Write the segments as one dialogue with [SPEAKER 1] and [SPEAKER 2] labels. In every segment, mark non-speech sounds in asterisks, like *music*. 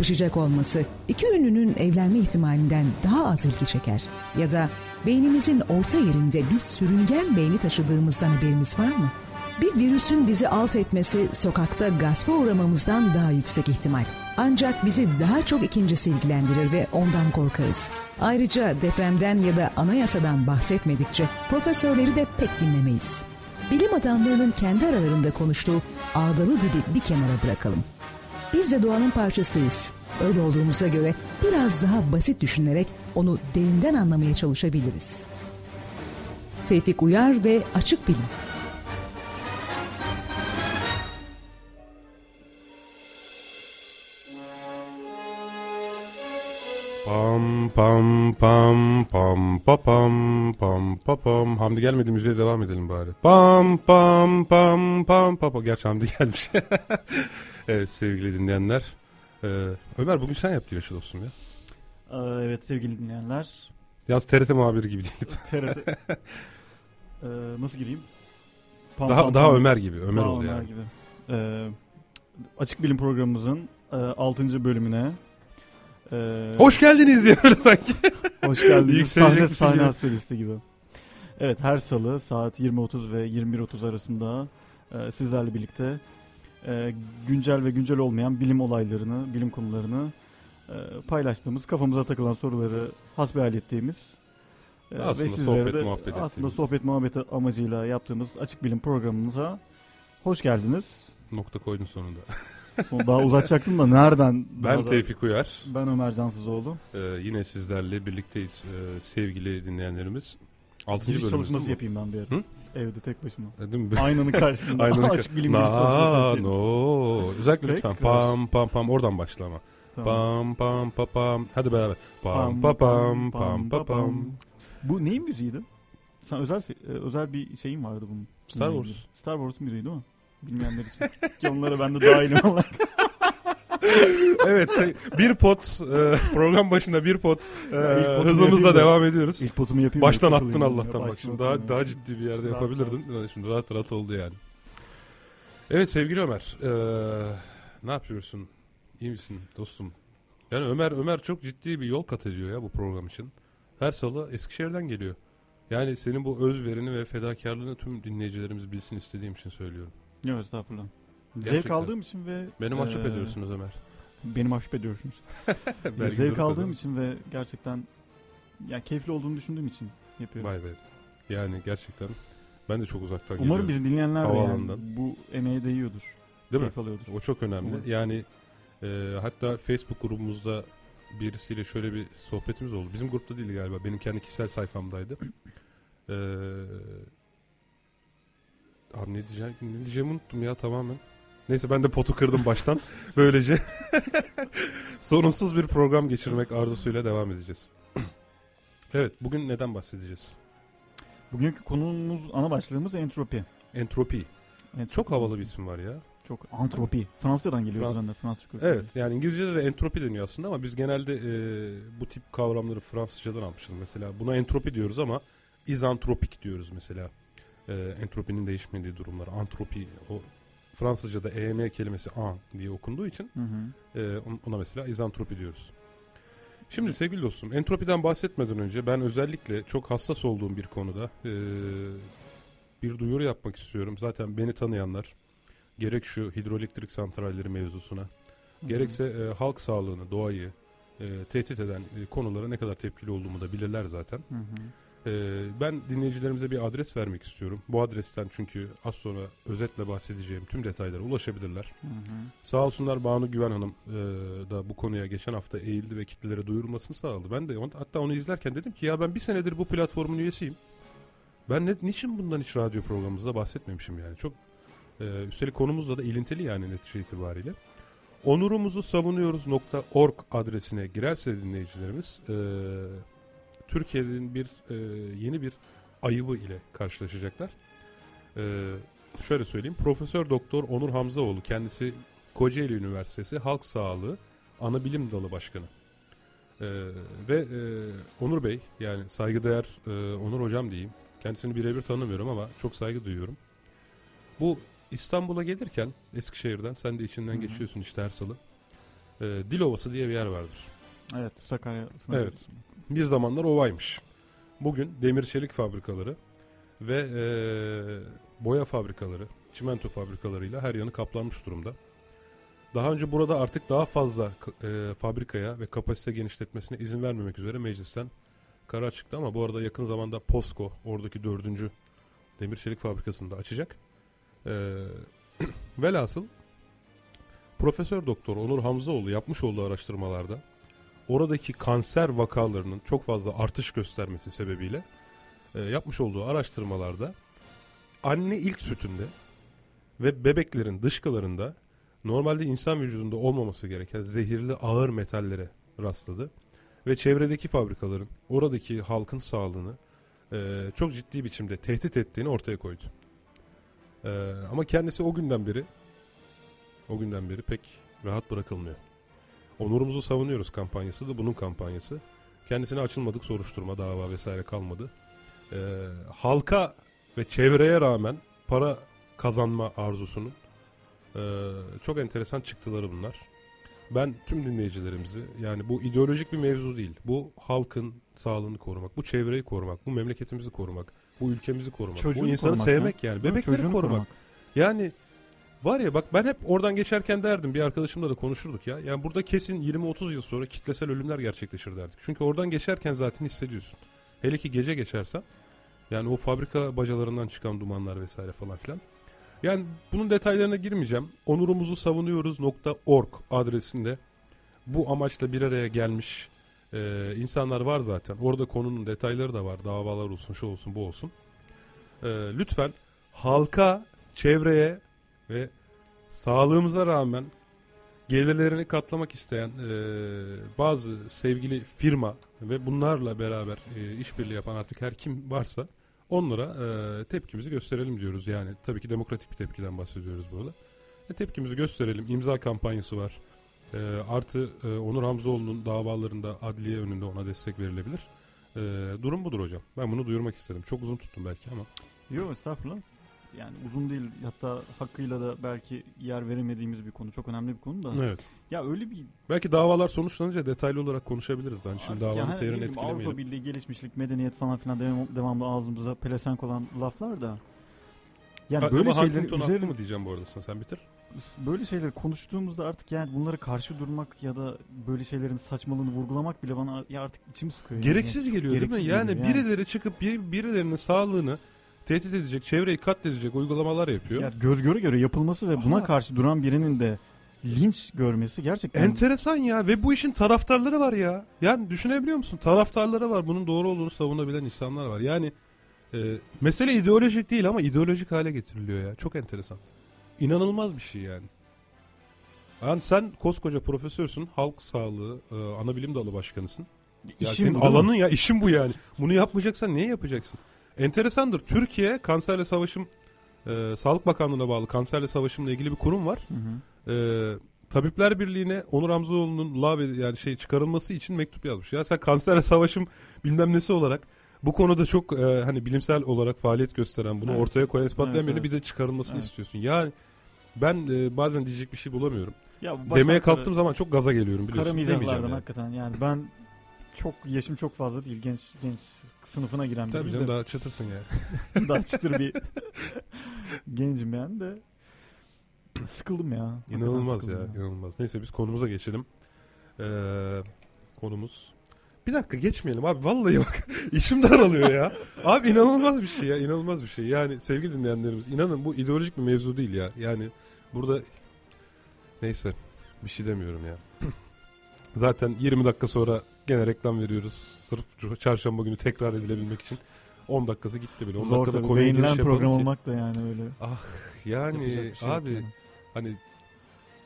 [SPEAKER 1] çarpışacak olması iki ünlünün evlenme ihtimalinden daha az ilgi çeker. Ya da beynimizin orta yerinde bir sürüngen beyni taşıdığımızdan haberimiz var mı? Bir virüsün bizi alt etmesi sokakta gaspa uğramamızdan daha yüksek ihtimal. Ancak bizi daha çok ikincisi ilgilendirir ve ondan korkarız. Ayrıca depremden ya da anayasadan bahsetmedikçe profesörleri de pek dinlemeyiz. Bilim adamlarının kendi aralarında konuştuğu ağdalı dili bir kenara bırakalım. Biz de doğanın parçasıyız. Öyle olduğumuza göre biraz daha basit düşünerek onu derinden anlamaya çalışabiliriz. Tevfik Uyar ve Açık Bilim
[SPEAKER 2] Pam pam pam pam pa pam pam pa pam. Hamdi gelmedi müziğe devam edelim bari. Pam pam pam pam pa pam. Gerçi Hamdi *laughs* gelmiş. Evet sevgili dinleyenler. Ee, Ömer bugün sen yap Güneşi dostum ya.
[SPEAKER 3] Ee, evet sevgili dinleyenler.
[SPEAKER 2] Yaz TRT muhabiri gibi değil. *laughs*
[SPEAKER 3] TRT. *laughs* ee, nasıl gireyim?
[SPEAKER 2] Pam, daha pam, daha pam. Ömer gibi. Ömer daha ol Ömer yani. Gibi.
[SPEAKER 3] Ee, Açık Bilim programımızın e, 6. bölümüne
[SPEAKER 2] ee, Hoş geldiniz diye böyle sanki. *laughs*
[SPEAKER 3] Hoş geldiniz. sahne sahne asfalisti gibi. Evet her salı saat 20.30 ve 21.30 arasında e, sizlerle birlikte e, güncel ve güncel olmayan bilim olaylarını, bilim konularını e, paylaştığımız, kafamıza takılan soruları hasbihal ettiğimiz
[SPEAKER 2] e, aslında ve sizlere sohbet, de muhabbet
[SPEAKER 3] aslında sohbet muhabbeti amacıyla yaptığımız açık bilim programımıza hoş geldiniz.
[SPEAKER 2] Nokta koydun sonunda.
[SPEAKER 3] Son daha uzatacaktım da nereden? *laughs*
[SPEAKER 2] Ben Tevfik Uyar.
[SPEAKER 3] Ben Ömer Cansızoğlu.
[SPEAKER 2] Ee, yine sizlerle birlikteyiz ee, sevgili dinleyenlerimiz. 6. bölümümüz
[SPEAKER 3] çalışması yapayım ben bir ara. Hı? Evde tek başıma. E, değil mi? *laughs* Aynanın karşısında. Aynanın *laughs* Açık bilim
[SPEAKER 2] Na, çalışması no. Özellikle lütfen. Pam pam pam oradan başla ama. Tamam. Pam pam pam pam. Hadi beraber. Pam pam pam pam pam pam.
[SPEAKER 3] Bu neyin müziğiydi? Sen özel e, özel bir şeyin vardı bunun.
[SPEAKER 2] Star Wars.
[SPEAKER 3] Star Wars müziği değil mi? Bilmeyenler için. *laughs* Ki onlara ben de dahilim olarak. *laughs*
[SPEAKER 2] evet bir pot e, program başında bir pot e, hızımızla devam ediyoruz.
[SPEAKER 3] İlk potumu yapayım.
[SPEAKER 2] Baştan attın Allah'tan bak şimdi daha daha ciddi bir yerde yapabilirdin. Rahat. Şimdi rahat rahat oldu yani. Evet sevgili Ömer. E, ne yapıyorsun? İyi misin dostum? Yani Ömer Ömer çok ciddi bir yol kat ediyor ya bu program için. Her salı Eskişehir'den geliyor. Yani senin bu özverini ve fedakarlığını tüm dinleyicilerimiz bilsin istediğim için söylüyorum.
[SPEAKER 3] Yok estağfurullah. Gerçekten. Zevk aldığım için ve...
[SPEAKER 2] Beni mahcup e, ediyorsunuz Ömer.
[SPEAKER 3] Beni mahcup ediyorsunuz. *laughs* zevk aldığım için ve gerçekten yani keyifli olduğunu düşündüğüm için yapıyorum.
[SPEAKER 2] Vay be. Yani gerçekten ben de çok uzaktan
[SPEAKER 3] Umarım geliyorum. bizi dinleyenler de yani bu emeğe değiyordur.
[SPEAKER 2] Değil mi? Alıyordur. O çok önemli. Umarım. Yani e, hatta Facebook grubumuzda birisiyle şöyle bir sohbetimiz oldu. Bizim grupta değil galiba. Benim kendi kişisel sayfamdaydı. Eee Abi ne diyeceğim, ne diyeceğimi unuttum ya tamamen. Neyse ben de potu kırdım baştan. *laughs* Böylece *laughs* sorunsuz bir program geçirmek arzusuyla devam edeceğiz. *clears throat* evet bugün neden bahsedeceğiz?
[SPEAKER 3] Bugünkü konumuz ana başlığımız entropi.
[SPEAKER 2] Entropi. entropi. Çok havalı bir isim var ya.
[SPEAKER 3] Çok antropi. Fransızcadan geliyor Fran- Fransızca.
[SPEAKER 2] Evet yani İngilizce'de de entropi deniyor aslında ama biz genelde e, bu tip kavramları Fransızcadan almışız. Mesela buna entropi diyoruz ama izantropik diyoruz mesela e, entropinin değişmediği durumlar. Antropi o Fransızca'da EM kelimesi an diye okunduğu için hı hı. E, ona mesela izantropi diyoruz. Şimdi sevgili dostum entropiden bahsetmeden önce ben özellikle çok hassas olduğum bir konuda e, bir duyuru yapmak istiyorum. Zaten beni tanıyanlar gerek şu hidroelektrik santralleri mevzusuna Hı-hı. gerekse e, halk sağlığını, doğayı e, tehdit eden e, konulara ne kadar tepkili olduğumu da bilirler zaten. Hı hı. Ee, ben dinleyicilerimize bir adres vermek istiyorum. Bu adresten çünkü az sonra özetle bahsedeceğim tüm detaylara ulaşabilirler. Hı hı. Sağ olsunlar Banu Güven Hanım e, da bu konuya geçen hafta eğildi ve kitlelere duyurulmasını sağladı. Ben de on, hatta onu izlerken dedim ki ya ben bir senedir bu platformun üyesiyim. Ben ne, niçin bundan hiç radyo programımızda bahsetmemişim yani. Çok e, üstelik konumuzla da ilintili yani netice itibariyle. Onurumuzu savunuyoruz.org adresine girerse dinleyicilerimiz e, Türkiye'nin bir e, yeni bir ayıbı ile karşılaşacaklar. E, şöyle söyleyeyim. Profesör Doktor Onur Hamzaoğlu kendisi Kocaeli Üniversitesi Halk Sağlığı Anabilim Dalı Başkanı. E, ve e, Onur Bey yani saygıdeğer e, Onur Hocam diyeyim. Kendisini birebir tanımıyorum ama çok saygı duyuyorum. Bu İstanbul'a gelirken Eskişehir'den sen de içinden Hı-hı. geçiyorsun işte her salı. e, Dilovası diye bir yer vardır.
[SPEAKER 3] Evet Sakarya
[SPEAKER 2] Evet. Bir zamanlar ovaymış. Bugün demir çelik fabrikaları ve e, boya fabrikaları, çimento fabrikalarıyla her yanı kaplanmış durumda. Daha önce burada artık daha fazla e, fabrikaya ve kapasite genişletmesine izin vermemek üzere meclisten karar çıktı ama bu arada yakın zamanda POSCO oradaki dördüncü demir çelik fabrikasını da açacak. E, *clears throat* velhasıl Profesör Doktor Onur Hamzaoğlu yapmış olduğu araştırmalarda oradaki kanser vakalarının çok fazla artış göstermesi sebebiyle e, yapmış olduğu araştırmalarda anne ilk sütünde ve bebeklerin dışkılarında normalde insan vücudunda olmaması gereken zehirli ağır metallere rastladı. Ve çevredeki fabrikaların oradaki halkın sağlığını e, çok ciddi biçimde tehdit ettiğini ortaya koydu. E, ama kendisi o günden beri o günden beri pek rahat bırakılmıyor. Onurumuzu savunuyoruz kampanyası da bunun kampanyası. Kendisine açılmadık soruşturma, dava vesaire kalmadı. Ee, halka ve çevreye rağmen para kazanma arzusunun e, çok enteresan çıktıları bunlar. Ben tüm dinleyicilerimizi yani bu ideolojik bir mevzu değil. Bu halkın sağlığını korumak, bu çevreyi korumak, bu memleketimizi korumak, bu ülkemizi korumak,
[SPEAKER 3] Çocuğu
[SPEAKER 2] bu insanı
[SPEAKER 3] korumak
[SPEAKER 2] sevmek
[SPEAKER 3] ya.
[SPEAKER 2] yani. Bebekleri korumak.
[SPEAKER 3] korumak.
[SPEAKER 2] Yani var ya bak ben hep oradan geçerken derdim bir arkadaşımla da konuşurduk ya. Yani burada kesin 20-30 yıl sonra kitlesel ölümler gerçekleşir derdik. Çünkü oradan geçerken zaten hissediyorsun. Hele ki gece geçersen yani o fabrika bacalarından çıkan dumanlar vesaire falan filan. Yani bunun detaylarına girmeyeceğim. Onurumuzu savunuyoruz.org adresinde bu amaçla bir araya gelmiş e, insanlar var zaten. Orada konunun detayları da var. Davalar olsun, şu olsun, bu olsun. E, lütfen halka, çevreye ve sağlığımıza rağmen gelirlerini katlamak isteyen e, bazı sevgili firma ve bunlarla beraber e, işbirliği yapan artık her kim varsa onlara e, tepkimizi gösterelim diyoruz. Yani tabii ki demokratik bir tepkiden bahsediyoruz burada. E, tepkimizi gösterelim. İmza kampanyası var. E, artı e, Onur Hamzoğlu'nun davalarında adliye önünde ona destek verilebilir. E, durum budur hocam. Ben bunu duyurmak istedim. Çok uzun tuttum belki ama.
[SPEAKER 3] Yok estağfurullah. Yani uzun değil hatta hakkıyla da belki yer veremediğimiz bir konu. Çok önemli bir konu da.
[SPEAKER 2] Evet.
[SPEAKER 3] Ya öyle bir
[SPEAKER 2] Belki davalar sonuçlanınca detaylı olarak konuşabiliriz. Hani şimdi davanın
[SPEAKER 3] yani
[SPEAKER 2] seyrini etkilemeyelim.
[SPEAKER 3] Avrupa Birliği, gelişmişlik, medeniyet falan filan devam, devamlı ağzımıza pelesenk olan laflar da. Yani
[SPEAKER 2] Ha,
[SPEAKER 3] böyle
[SPEAKER 2] haklı
[SPEAKER 3] üzerine
[SPEAKER 2] mı diyeceğim bu arada sen, sen bitir.
[SPEAKER 3] böyle şeyleri konuştuğumuzda artık yani bunlara karşı durmak ya da böyle şeylerin saçmalığını vurgulamak bile bana ya artık içim sıkıyor. yani.
[SPEAKER 2] Gereksiz geliyor
[SPEAKER 3] Gereksiz
[SPEAKER 2] değil mi? Yani,
[SPEAKER 3] yani.
[SPEAKER 2] birileri çıkıp bir, birilerinin sağlığını tehdit edecek, çevreyi katledecek uygulamalar yapıyor.
[SPEAKER 3] Yani göz göre göre yapılması ve buna
[SPEAKER 2] Aha.
[SPEAKER 3] karşı duran birinin de linç görmesi gerçekten
[SPEAKER 2] Enteresan ya ve bu işin taraftarları var ya. Yani düşünebiliyor musun? Taraftarları var. Bunun doğru olduğunu savunabilen insanlar var. Yani e, mesele ideolojik değil ama ideolojik hale getiriliyor ya. Çok enteresan. İnanılmaz bir şey yani. Yani sen koskoca profesörsün, halk sağlığı, e, ana bilim dalı başkanısın. Ya
[SPEAKER 3] İşin
[SPEAKER 2] senin
[SPEAKER 3] bu
[SPEAKER 2] alanın ya, işin bu yani. Bunu yapmayacaksan niye yapacaksın? Enteresandır. Türkiye Kanserle Savaşım e, Sağlık Bakanlığı'na bağlı Kanserle Savaşım'la ilgili bir kurum var.
[SPEAKER 3] Hı hı.
[SPEAKER 2] Ee, Tabipler Birliği'ne Onur Hamzoğlu'nun lav yani şey çıkarılması için mektup yazmış. Ya sen kanserle savaşım bilmem nesi olarak bu konuda çok e, hani bilimsel olarak faaliyet gösteren bunu
[SPEAKER 3] Evet.
[SPEAKER 2] ortaya koyan ispatlayan
[SPEAKER 3] Evet,
[SPEAKER 2] birini
[SPEAKER 3] evet.
[SPEAKER 2] bir de çıkarılmasını
[SPEAKER 3] Evet.
[SPEAKER 2] istiyorsun. Yani ben e, bazen diyecek bir şey bulamıyorum.
[SPEAKER 3] Ya
[SPEAKER 2] Demeye kalktığım
[SPEAKER 3] kara-
[SPEAKER 2] zaman çok gaza geliyorum
[SPEAKER 3] Kara
[SPEAKER 2] biliyorsun. Demeyeceğim
[SPEAKER 3] mizahlardan
[SPEAKER 2] yani.
[SPEAKER 3] hakikaten yani ben çok yaşım çok fazla değil genç genç sınıfına giren
[SPEAKER 2] Tabii canım
[SPEAKER 3] de.
[SPEAKER 2] daha çıtırsın ya. *laughs*
[SPEAKER 3] daha çıtır bir gencim yani de sıkıldım ya.
[SPEAKER 2] İnanılmaz
[SPEAKER 3] sıkıldım
[SPEAKER 2] ya, inanılmaz. Neyse biz konumuza geçelim. Ee, konumuz bir dakika geçmeyelim abi vallahi bak *laughs* işim daralıyor ya. Abi inanılmaz bir şey ya inanılmaz bir şey. Yani sevgili dinleyenlerimiz inanın bu ideolojik bir mevzu değil ya. Yani burada neyse bir şey demiyorum ya. *clears throat* Zaten 20 dakika sonra gene reklam veriyoruz. Sırf çarşamba günü tekrar edilebilmek için. 10 dakikası gitti bile. 10
[SPEAKER 3] Zor
[SPEAKER 2] dakikada
[SPEAKER 3] tabii. Beğenilen program
[SPEAKER 2] ki.
[SPEAKER 3] olmak da yani öyle.
[SPEAKER 2] Yani
[SPEAKER 3] Yapacak bir şey
[SPEAKER 2] abi
[SPEAKER 3] yani.
[SPEAKER 2] hani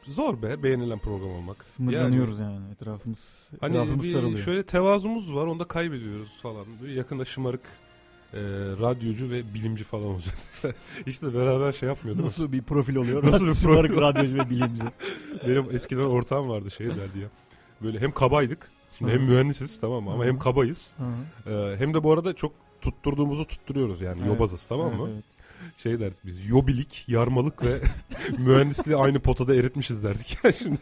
[SPEAKER 2] zor be beğenilen program olmak.
[SPEAKER 3] Sınırlanıyoruz yani, etrafımız
[SPEAKER 2] Hani
[SPEAKER 3] etrafımız
[SPEAKER 2] bir
[SPEAKER 3] sarılıyor.
[SPEAKER 2] şöyle tevazumuz var onu da kaybediyoruz falan. Böyle yakında şımarık e, radyocu ve bilimci falan olacağız. *laughs* işte beraber şey yapmıyor değil mi?
[SPEAKER 3] Nasıl bir profil oluyor?
[SPEAKER 2] Nasıl bir
[SPEAKER 3] Şımarık radyocu ve bilimci. *laughs*
[SPEAKER 2] Benim eskiden ortağım vardı şey derdi ya. Böyle hem kabaydık. Şimdi
[SPEAKER 3] Hı.
[SPEAKER 2] hem mühendisiz tamam mı ama
[SPEAKER 3] Hı.
[SPEAKER 2] hem kabayız.
[SPEAKER 3] Hı hı.
[SPEAKER 2] E, hem de bu arada çok tutturduğumuzu tutturuyoruz yani
[SPEAKER 3] Evet.
[SPEAKER 2] yobazız tamam mı?
[SPEAKER 3] Evet.
[SPEAKER 2] Şey derdik biz yobilik, yarmalık ve *laughs* mühendisliği aynı potada eritmişiz derdik. *laughs* Yani şimdi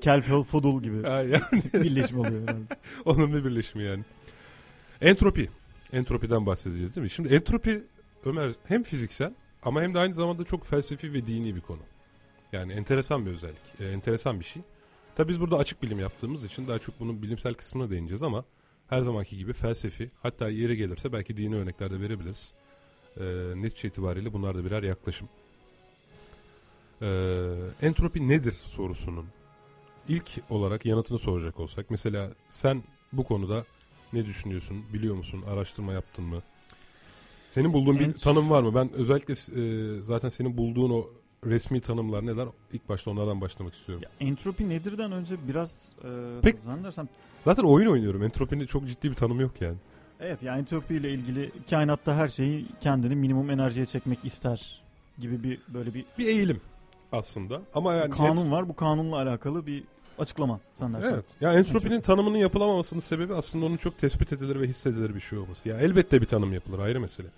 [SPEAKER 3] Kelfel Fodul gibi.
[SPEAKER 2] yani,
[SPEAKER 3] birleşim oluyor herhalde. *laughs*
[SPEAKER 2] onun bir birleşimi yani. Entropi. Entropiden bahsedeceğiz değil mi? Şimdi entropi Ömer hem fiziksel ama hem de aynı zamanda çok felsefi ve dini bir konu. Yani enteresan bir özellik. E, enteresan bir şey. Tabi biz burada açık bilim yaptığımız için daha çok bunun bilimsel kısmına değineceğiz ama her zamanki gibi felsefi hatta yeri gelirse belki dini örnekler de verebiliriz. E, netice itibariyle bunlar da birer yaklaşım. E, entropi nedir sorusunun ilk olarak yanıtını soracak olsak. Mesela sen bu konuda ne düşünüyorsun? Biliyor musun? Araştırma yaptın mı? Senin bulduğun bir
[SPEAKER 3] Ent-
[SPEAKER 2] tanım var mı? Ben özellikle e, zaten senin bulduğun o resmi tanımlar neler? İlk başta onlardan başlamak istiyorum.
[SPEAKER 3] Ya, entropi nedirden önce biraz e,
[SPEAKER 2] Pek-
[SPEAKER 3] zannedersem
[SPEAKER 2] Zaten oyun oynuyorum. Entropinin çok ciddi bir tanımı yok yani.
[SPEAKER 3] evet yani entropi ile ilgili kainatta her şeyi kendini minimum enerjiye çekmek ister gibi bir böyle bir
[SPEAKER 2] Bir eğilim aslında. Ama yani
[SPEAKER 3] kanun var. Bu kanunla alakalı bir açıklama zannedersem.
[SPEAKER 2] Evet. Ya entropinin tanımının yapılamamasının sebebi aslında onun çok tespit edilir ve hissedilir bir şey olması. Ya elbette bir tanım yapılır ayrı mesele.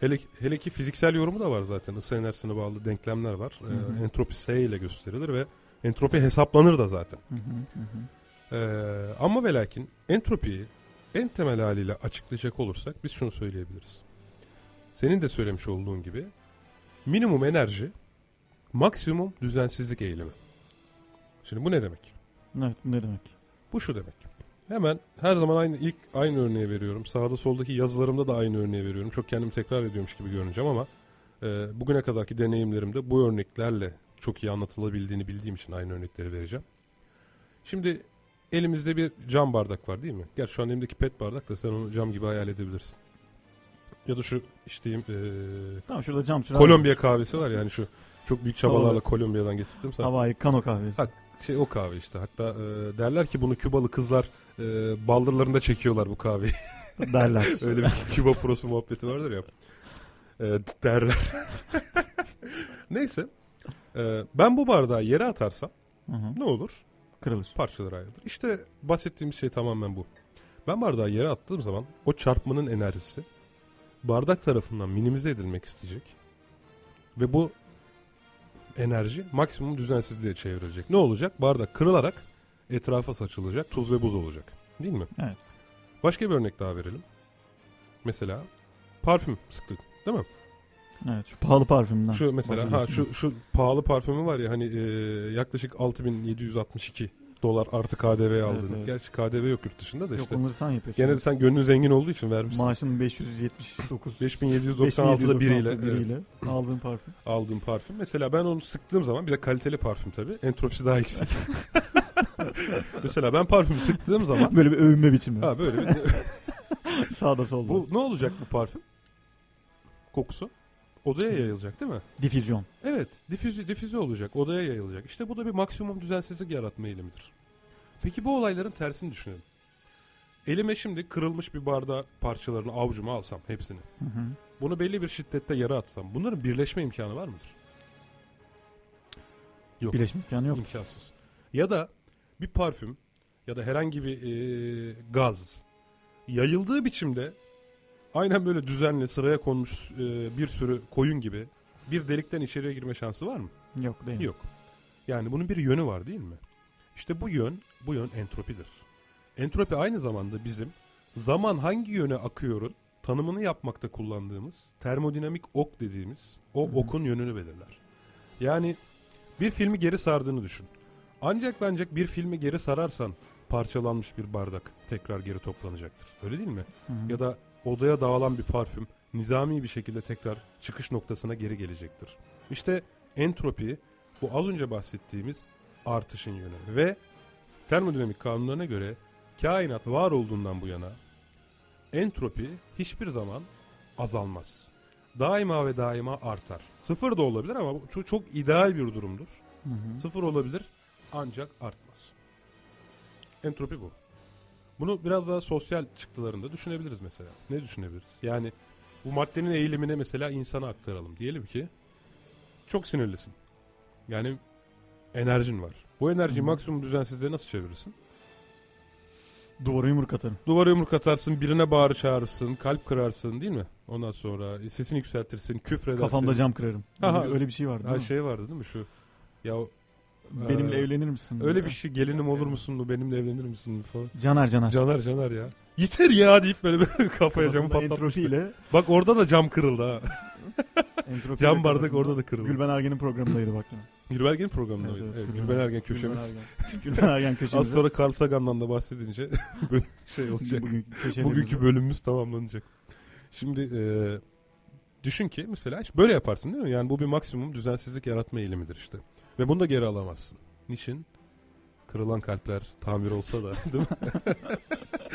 [SPEAKER 2] Hele, hele ki fiziksel yorumu da var zaten. Isı enerjisine bağlı denklemler var.
[SPEAKER 3] Hı hı.
[SPEAKER 2] Ee, entropi S ile gösterilir ve entropi hesaplanır da zaten.
[SPEAKER 3] Hı hı, hı hı.
[SPEAKER 2] Ee, ama ve lakin entropiyi en temel haliyle açıklayacak olursak biz şunu söyleyebiliriz. Senin de söylemiş olduğun gibi minimum enerji maksimum düzensizlik eğilimi. Şimdi bu ne demek?
[SPEAKER 3] Evet bu ne demek?
[SPEAKER 2] Bu şu demek. Hemen her zaman aynı ilk aynı örneği veriyorum. Sağda soldaki yazılarımda da aynı örneği veriyorum. Çok kendimi tekrar ediyormuş gibi görüneceğim ama e, bugüne kadarki deneyimlerimde bu örneklerle çok iyi anlatılabildiğini bildiğim için aynı örnekleri vereceğim. Şimdi elimizde bir cam bardak var değil mi? Gerçi şu an elimdeki pet bardak da sen onu cam gibi hayal edebilirsin. Ya da şu içtiğim e,
[SPEAKER 3] Tamam şurada cam süren
[SPEAKER 2] Kolombiya kahvesi var yani şu çok büyük çabalarla
[SPEAKER 3] Doğru.
[SPEAKER 2] Kolombiya'dan getirdim sana.
[SPEAKER 3] Hawaii Kano kahvesi.
[SPEAKER 2] Ha, Şey o kahve işte. Hatta e, derler ki bunu Kübalı kızlar e, baldırlarında çekiyorlar bu kahveyi. *laughs*
[SPEAKER 3] derler. *laughs*
[SPEAKER 2] Öyle bir Küba prosu muhabbeti vardır ya. E, derler. *laughs* Neyse. E, ben bu bardağı yere atarsam
[SPEAKER 3] Hı hı.
[SPEAKER 2] ne olur?
[SPEAKER 3] Kırılır.
[SPEAKER 2] Parçalara ayrılır. İşte bahsettiğimiz şey tamamen bu. Ben bardağı yere attığım zaman o çarpmanın enerjisi bardak tarafından minimize edilmek isteyecek. Ve bu enerji maksimum düzensizliğe çevrilecek. Ne olacak? Bardak kırılarak etrafa saçılacak. Tuz ve buz olacak. Değil mi?
[SPEAKER 3] Evet.
[SPEAKER 2] Başka bir örnek daha verelim. Mesela parfüm sıktık. Değil mi?
[SPEAKER 3] Evet şu pahalı parfümden.
[SPEAKER 2] Şu mesela ha şu şu pahalı parfümü var ya hani e, yaklaşık 6762 dolar artı KDV aldığını.
[SPEAKER 3] evet.
[SPEAKER 2] Gerçi KDV yok yurt dışında da
[SPEAKER 3] Yok
[SPEAKER 2] işte.
[SPEAKER 3] onları sen yapıyorsun.
[SPEAKER 2] Gene de sen gönlün zengin olduğu için vermişsin.
[SPEAKER 3] Maaşın 579
[SPEAKER 2] 5796'da biriyle,
[SPEAKER 3] 5796 biriyle aldığın parfüm.
[SPEAKER 2] evet, aldığım parfüm. Mesela ben onu sıktığım zaman bir de kaliteli parfüm tabii. Entropisi daha yüksek. *laughs* *laughs* Mesela ben parfümü sıktığım zaman
[SPEAKER 3] Böyle bir övünme biçimi.
[SPEAKER 2] ha böyle bir *laughs*
[SPEAKER 3] Sağda solda.
[SPEAKER 2] bu ne olacak bu parfüm? Kokusu odaya yayılacak değil mi?
[SPEAKER 3] Difüzyon.
[SPEAKER 2] Evet, difüze, difüze olacak, odaya yayılacak. İşte bu da bir maksimum düzensizlik yaratma eğilimidir. Peki bu olayların tersini düşünelim. Elime şimdi kırılmış bir bardağı parçalarını avucuma alsam hepsini.
[SPEAKER 3] Hı hı.
[SPEAKER 2] Bunu belli bir şiddette yere atsam. Bunların birleşme imkanı var mıdır? Yok.
[SPEAKER 3] Birleşme imkanı yok.
[SPEAKER 2] İmkansız. Ya da bir parfüm ya da herhangi bir e, gaz yayıldığı biçimde aynen böyle düzenli sıraya konmuş e, bir sürü koyun gibi bir delikten içeriye girme şansı var mı?
[SPEAKER 3] Yok değil.
[SPEAKER 2] Yok. Yani bunun bir yönü var değil mi? İşte bu yön, bu yön entropidir. Entropi aynı zamanda bizim zaman hangi yöne akıyorun tanımını yapmakta kullandığımız termodinamik ok dediğimiz o
[SPEAKER 3] Hı hı.
[SPEAKER 2] okun yönünü belirler. Yani bir filmi geri sardığını düşün. Ancak ancak bir filmi geri sararsan parçalanmış bir bardak tekrar geri toplanacaktır. Öyle değil mi?
[SPEAKER 3] Hı hı.
[SPEAKER 2] Ya da odaya dağılan bir parfüm nizami bir şekilde tekrar çıkış noktasına geri gelecektir. İşte entropi bu az önce bahsettiğimiz artışın yönü ve termodinamik kanunlarına göre kainat var olduğundan bu yana entropi hiçbir zaman azalmaz. Daima ve daima artar. Sıfır da olabilir ama bu çok, çok ideal bir durumdur.
[SPEAKER 3] Hı hı.
[SPEAKER 2] Sıfır olabilir ancak artmaz. Entropi bu. Bunu biraz daha sosyal çıktılarında düşünebiliriz mesela. Ne düşünebiliriz? Yani bu maddenin eğilimine mesela insana aktaralım. Diyelim ki çok sinirlisin. Yani enerjin var. Bu enerjiyi
[SPEAKER 3] Hı.
[SPEAKER 2] maksimum düzensizliğe nasıl çevirirsin?
[SPEAKER 3] Duvara yumruk atarım.
[SPEAKER 2] Duvara yumruk atarsın, birine bağırı çağırırsın, kalp kırarsın değil mi? Ondan sonra sesini yükseltirsin, küfredersin.
[SPEAKER 3] Kafamda cam kırarım.
[SPEAKER 2] Aha.
[SPEAKER 3] Öyle, bir şey vardı.
[SPEAKER 2] Ha
[SPEAKER 3] değil mi?
[SPEAKER 2] şey vardı değil mi şu? Ya
[SPEAKER 3] benimle ee, evlenir misin?
[SPEAKER 2] Öyle bir şey gelinim olur musun mu benimle evlenir misin mi falan.
[SPEAKER 3] Caner Caner.
[SPEAKER 2] Caner Caner ya. Yeter ya deyip böyle bir *laughs* kafaya camı patlatmıştı. Bak orada da cam kırıldı ha. *laughs* cam bardak orada da kırıldı.
[SPEAKER 3] Gülben Ergen'in programındaydı bak.
[SPEAKER 2] Gülben Ergen programında evet? Evet, evet, Gülben Ergen köşemiz.
[SPEAKER 3] Gülben Ergen *laughs* köşemiz.
[SPEAKER 2] Az sonra Carl Sagan'dan da bahsedince şey olacak. Bugünkü, Bugünkü bölümümüz tamamlanacak. Şimdi e, düşün ki mesela böyle yaparsın değil mi? Yani bu bir maksimum düzensizlik yaratma eğilimidir işte. Ve bunu da geri alamazsın. Niçin? Kırılan kalpler tamir olsa da *laughs* değil mi?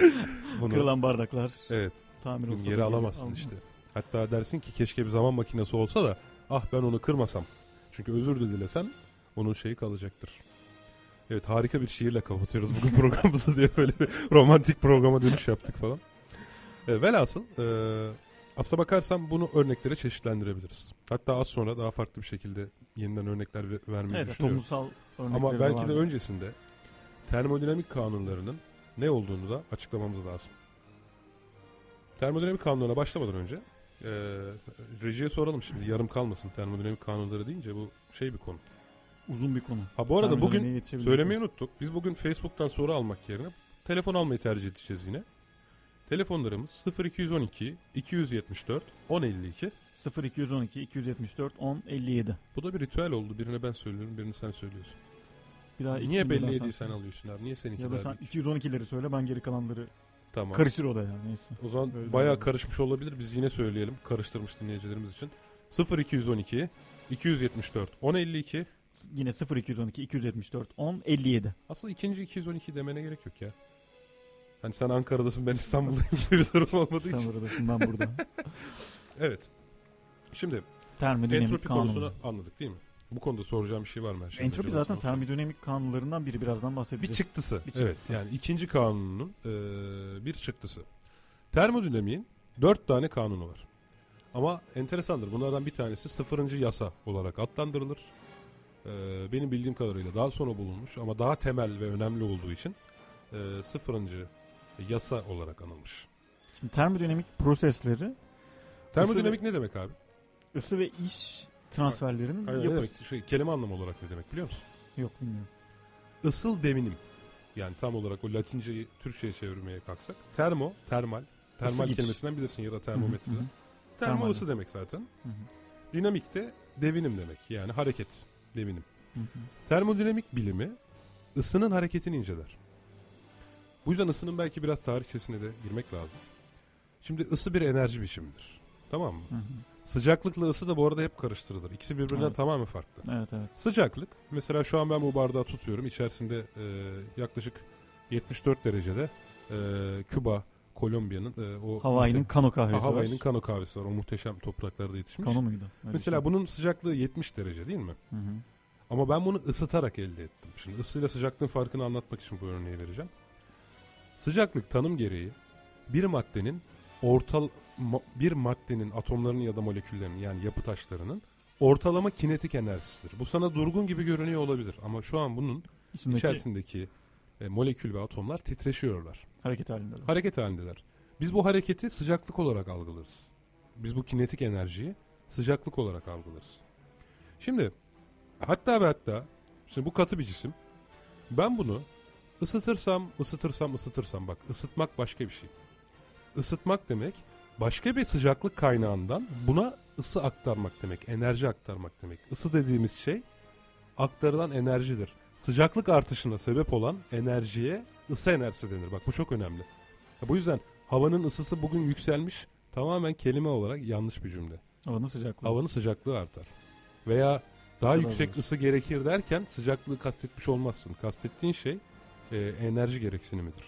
[SPEAKER 2] *laughs*
[SPEAKER 3] bunu, Kırılan bardaklar.
[SPEAKER 2] Evet. Tamir olsa geri alamazsın almaz. işte. Hatta dersin ki keşke bir zaman makinesi olsa da ah ben onu kırmasam. Çünkü özür de dilesen onun şeyi kalacaktır. Evet harika bir şiirle kapatıyoruz bugün *laughs* programımızı diye böyle bir romantik programa dönüş yaptık falan. E, velhasıl e, aslına bakarsam bunu örneklere çeşitlendirebiliriz. Hatta az sonra daha farklı bir şekilde yeniden örnekler vermeyi evet, düşünüyorum. Ama belki de öncesinde termodinamik kanunlarının ne olduğunu da açıklamamız lazım. Termodinamik kanunlarına başlamadan önce e, rejiye soralım şimdi yarım kalmasın termodinamik kanunları deyince bu şey bir konu.
[SPEAKER 3] Uzun bir konu.
[SPEAKER 2] Ha bu arada bugün söylemeyi unuttuk. Biz bugün Facebook'tan soru almak yerine telefon almayı tercih edeceğiz yine. Telefonlarımız 0212 274 1052
[SPEAKER 3] 0212 274 1057.
[SPEAKER 2] Bu da bir ritüel oldu. Birine ben söylüyorum, birini sen söylüyorsun. Bir daha Niye belli ediyor sen alıyorsun abi? Niye seninkiler?
[SPEAKER 3] Ya da sen 212'leri söyle ben geri kalanları Tamam. Karışır o da yani neyse.
[SPEAKER 2] O zaman Öyle bayağı karışmış olabilir. Biz yine söyleyelim. Karıştırmış dinleyicilerimiz için. 0212 274 1052
[SPEAKER 3] Yine 0212 274 1057.
[SPEAKER 2] Aslında ikinci 212 demene gerek yok ya. Hani sen Ankara'dasın ben İstanbul'dayım gibi bir durum olmadığı için.
[SPEAKER 3] Sen buradasın ben burada. *laughs*
[SPEAKER 2] evet. Şimdi entropi kanunu. konusunu anladık değil mi? Bu konuda soracağım bir şey var mı?
[SPEAKER 3] Her entropi zaten termodinamik kanunlarından biri birazdan bahsedeceğiz.
[SPEAKER 2] Bir çıktısı. Bir çıktısı. Evet yani ikinci kanunun e, bir çıktısı. Termodinamiğin dört tane kanunu var. Ama enteresandır. Bunlardan bir tanesi sıfırıncı yasa olarak adlandırılır. Ee, benim bildiğim kadarıyla daha sonra bulunmuş ama daha temel ve önemli olduğu için e, sıfırıncı yasa olarak anılmış.
[SPEAKER 3] Şimdi termodinamik prosesleri
[SPEAKER 2] Termodinamik ne demek abi?
[SPEAKER 3] Isı ve iş transferlerinin Hayır, yapısı.
[SPEAKER 2] Ne demek? Şey, kelime anlamı olarak ne demek biliyor musun?
[SPEAKER 3] Yok bilmiyorum.
[SPEAKER 2] Isıl deminim. Yani tam olarak o Latinceyi Türkçe'ye çevirmeye kalksak. Termo, termal. Termal ısı kelimesinden bilirsin ya da termometreden. Termo Termal. ısı demek zaten. Hı hı. Dinamik de devinim demek. Yani hareket, devinim. Hı hı. Termodinamik bilimi ısının hareketini inceler. Bu yüzden ısının belki biraz tarihçesine de girmek lazım. Şimdi ısı bir enerji biçimidir. Tamam mı? Hı hı. Sıcaklıkla ısı da bu arada hep karıştırılır. İkisi birbirinden evet. tamamen farklı.
[SPEAKER 3] Evet evet.
[SPEAKER 2] Sıcaklık mesela şu an ben bu bardağı tutuyorum. İçerisinde e, yaklaşık 74 derecede e, Küba, Kolombiya'nın e, o
[SPEAKER 3] Hawaii'nin kano kahvesi
[SPEAKER 2] ha, Hawaii'nin kano kahvesi var. O muhteşem topraklarda yetişmiş.
[SPEAKER 3] Kano muydu?
[SPEAKER 2] Öyle mesela şey. bunun sıcaklığı 70 derece değil mi? Hı hı. Ama ben bunu ısıtarak elde ettim. Şimdi ısıyla sıcaklığın farkını anlatmak için bu örneği vereceğim. Sıcaklık tanım gereği bir maddenin ortal bir maddenin atomlarının ya da moleküllerinin yani yapı taşlarının ortalama kinetik enerjisidir. Bu sana durgun gibi görünüyor olabilir ama şu an bunun İçindeki... içerisindeki e, molekül ve atomlar titreşiyorlar.
[SPEAKER 3] Hareket halindeler.
[SPEAKER 2] Hareket halindeler. Biz bu hareketi sıcaklık olarak algılarız. Biz bu kinetik enerjiyi sıcaklık olarak algılarız. Şimdi hatta ve hatta şimdi bu katı bir cisim. Ben bunu ısıtırsam, ısıtırsam, ısıtırsam bak ısıtmak başka bir şey. Isıtmak demek başka bir sıcaklık kaynağından buna ısı aktarmak demek, enerji aktarmak demek. Isı dediğimiz şey aktarılan enerjidir. Sıcaklık artışına sebep olan enerjiye ısı enerjisi denir. Bak bu çok önemli. Bu yüzden havanın ısısı bugün yükselmiş tamamen kelime olarak yanlış bir cümle.
[SPEAKER 3] Havanın sıcaklığı.
[SPEAKER 2] Havanın sıcaklığı artar. Veya daha yüksek olur. ısı gerekir derken sıcaklığı kastetmiş olmazsın. Kastettiğin şey e, enerji gereksinimidir.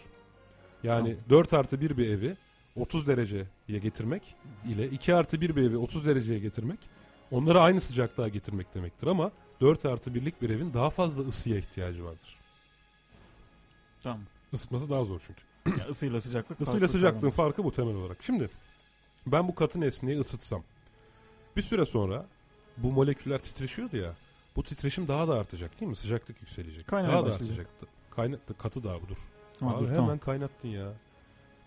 [SPEAKER 2] Yani tamam. 4 artı 1 bir evi 30 dereceye getirmek ile 2 artı 1 bir evi 30 dereceye getirmek onları aynı sıcaklığa getirmek demektir ama 4 artı 1'lik bir evin daha fazla ısıya ihtiyacı vardır.
[SPEAKER 3] Tamam.
[SPEAKER 2] Isıtması daha zor çünkü.
[SPEAKER 3] Yani ısıyla sıcaklık *clears throat*
[SPEAKER 2] Isıyla sıcaklığın tamam. farkı bu temel olarak. Şimdi ben bu katı nesneyi ısıtsam bir süre sonra bu moleküller titreşiyordu ya bu titreşim daha da artacak değil mi? Sıcaklık yükselecek.
[SPEAKER 3] Kaynamaya
[SPEAKER 2] daha da artacak. Kaynat, katı daha budur. Ha, Abi dur, hemen tamam. kaynattın ya.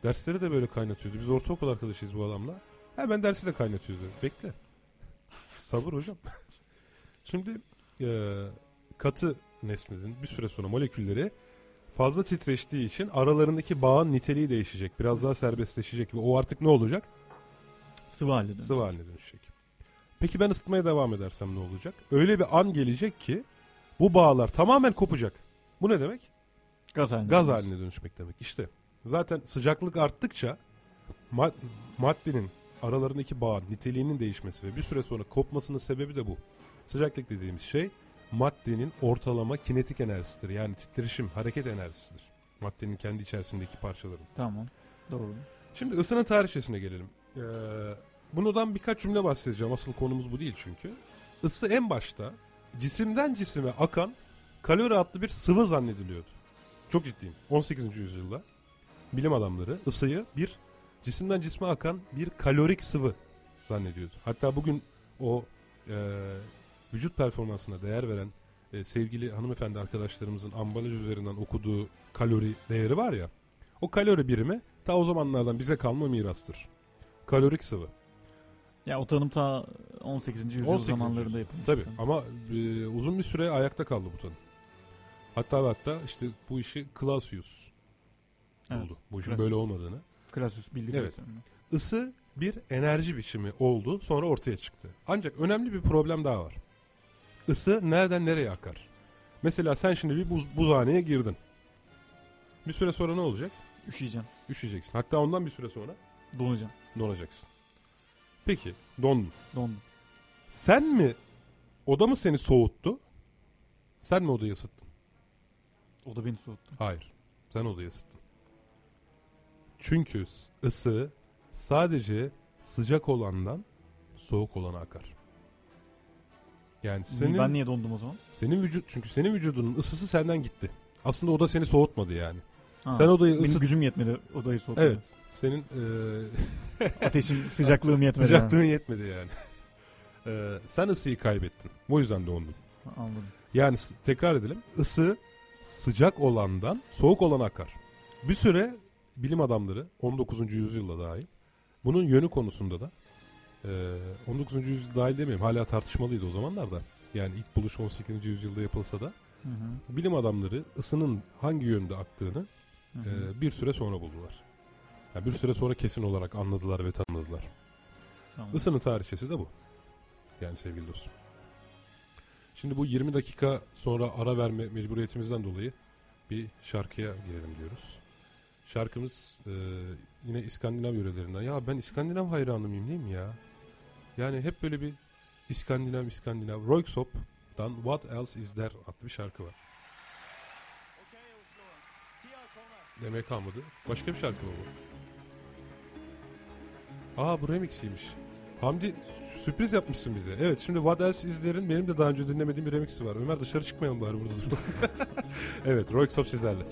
[SPEAKER 2] Dersleri de böyle kaynatıyordu. Biz ortaokul arkadaşıyız bu adamla. Hemen dersi de kaynatıyordu. Bekle. Sabır hocam. *laughs* Şimdi e, katı nesnenin bir süre sonra molekülleri fazla titreştiği için aralarındaki bağın niteliği değişecek. Biraz daha serbestleşecek ve o artık ne olacak?
[SPEAKER 3] Sıvı haline dönüşecek.
[SPEAKER 2] Sıvı haline dönüşecek. Peki ben ısıtmaya devam edersem ne olacak? Öyle bir an gelecek ki bu bağlar tamamen kopacak. Bu ne demek?
[SPEAKER 3] Gaz haline.
[SPEAKER 2] Gaz haline dönüşmek demek. İşte zaten sıcaklık arttıkça mad- maddenin aralarındaki bağın niteliğinin değişmesi ve bir süre sonra kopmasının sebebi de bu. Sıcaklık dediğimiz şey maddenin ortalama kinetik enerjisidir. Yani titreşim, hareket enerjisidir. Maddenin kendi içerisindeki parçaların.
[SPEAKER 3] Tamam. Doğru.
[SPEAKER 2] Şimdi ısının tarihçesine gelelim. Ee, bundan birkaç cümle bahsedeceğim. Asıl konumuz bu değil çünkü. Isı en başta cisimden cisime akan kalori adlı bir sıvı zannediliyordu. Çok ciddiyim. 18. yüzyılda bilim adamları ısıyı bir cisimden cisme akan bir kalorik sıvı zannediyordu. Hatta bugün o e, vücut performansına değer veren e, sevgili hanımefendi arkadaşlarımızın ambalaj üzerinden okuduğu kalori değeri var ya. O kalori birimi ta o zamanlardan bize kalma mirastır. Kalorik sıvı.
[SPEAKER 3] Ya o tanım ta 18. yüzyıl
[SPEAKER 2] 18.
[SPEAKER 3] zamanlarında yapılmış.
[SPEAKER 2] Tabii ama e, uzun bir süre ayakta kaldı bu tanım. Hatta hatta işte bu işi Clausius
[SPEAKER 3] Evet.
[SPEAKER 2] buldu. Bu işin
[SPEAKER 3] Clausius.
[SPEAKER 2] böyle olmadığını.
[SPEAKER 3] Clausius bildik
[SPEAKER 2] Evet.
[SPEAKER 3] mesela.
[SPEAKER 2] Isı bir enerji biçimi oldu sonra ortaya çıktı. Ancak önemli bir problem daha var. Isı nereden nereye akar? Mesela sen şimdi bir buz, buzhaneye girdin. Bir süre sonra ne olacak?
[SPEAKER 3] Üşüyeceğim.
[SPEAKER 2] Üşüyeceksin. Hatta ondan bir süre sonra
[SPEAKER 3] Donacağım.
[SPEAKER 2] donacaksın. Peki dondun.
[SPEAKER 3] Dondum.
[SPEAKER 2] Sen mi oda mı seni soğuttu? Sen mi odayı ısıttın?
[SPEAKER 3] O da beni soğuttu.
[SPEAKER 2] Hayır. Sen odayı ısıttın. Çünkü ısı sadece sıcak olandan soğuk olana akar. Yani senin
[SPEAKER 3] Ben niye dondum o zaman?
[SPEAKER 2] senin vücut çünkü senin vücudunun ısısı senden gitti. Aslında oda seni soğutmadı yani.
[SPEAKER 3] Ha,
[SPEAKER 2] Sen odayı
[SPEAKER 3] Benim
[SPEAKER 2] ısıt.
[SPEAKER 3] gücüm yetmedi odayı soğutmaya.
[SPEAKER 2] Evet. Senin eee, *laughs*
[SPEAKER 3] Ateşim, sıcaklığım yetmedi.
[SPEAKER 2] sıcaklığın yetmedi yani. Eee, sen ısıyı kaybettin. Bu yüzden dondun.
[SPEAKER 3] Anladım.
[SPEAKER 2] Yani s- tekrar edelim. Isı sıcak olandan soğuk olana akar. Bir süre bilim adamları 19. yüzyılda dahil bunun yönü konusunda da e, 19. yüzyıl dahil demeyeyim hala tartışmalıydı o zamanlar da. Yani ilk buluş 18. yüzyılda yapılsa da
[SPEAKER 3] Hı hı.
[SPEAKER 2] bilim adamları ısının hangi yönde aktığını
[SPEAKER 3] Hı hı.
[SPEAKER 2] e, bir süre sonra buldular. Yani bir süre sonra kesin olarak anladılar ve tanıdılar.
[SPEAKER 3] Tamam.
[SPEAKER 2] Isının tarihçesi de bu. Yani sevgili dostum. Şimdi bu 20 dakika sonra ara verme mecburiyetimizden dolayı bir şarkıya girelim diyoruz. Şarkımız e, yine İskandinav yörelerinden. Ya ben İskandinav hayranı mıyım değil mi ya? Yani hep böyle bir İskandinav İskandinav. Royksop'dan What Else Is There adlı bir şarkı var. Demek kalmadı. Başka bir şarkı mı bu? Aa bu remixiymiş. Hamdi sürpriz yapmışsın bize. Evet şimdi What Else Is There'in benim de daha önce dinlemediğim bir remixi var. Ömer dışarı çıkmayalım bari burada duralım. *laughs* evet Royksop sizlerle.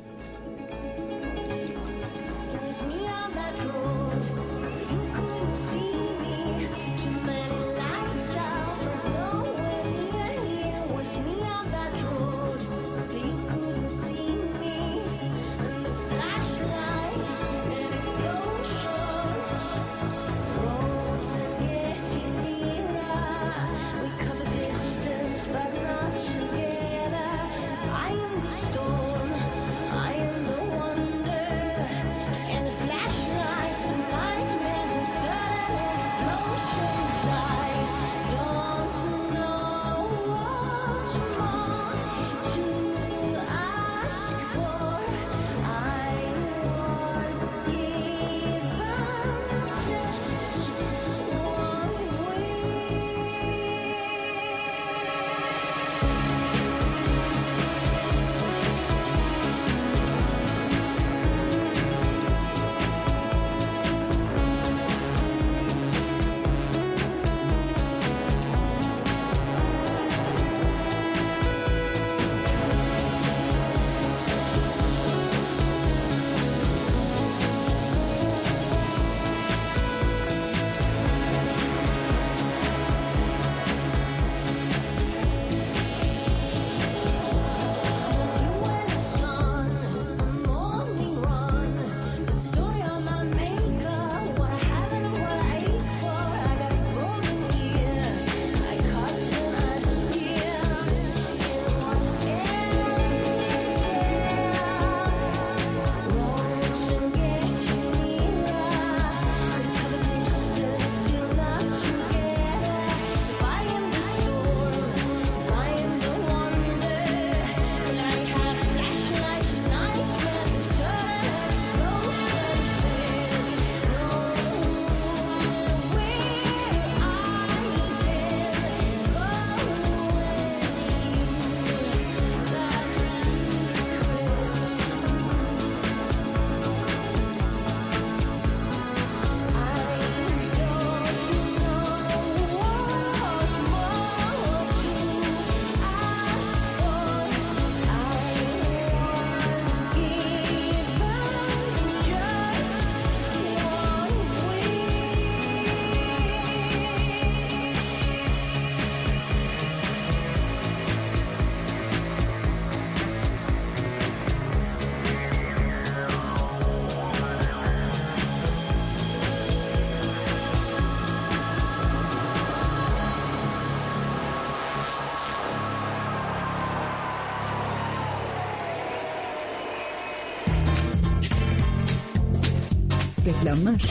[SPEAKER 1] Reklamlar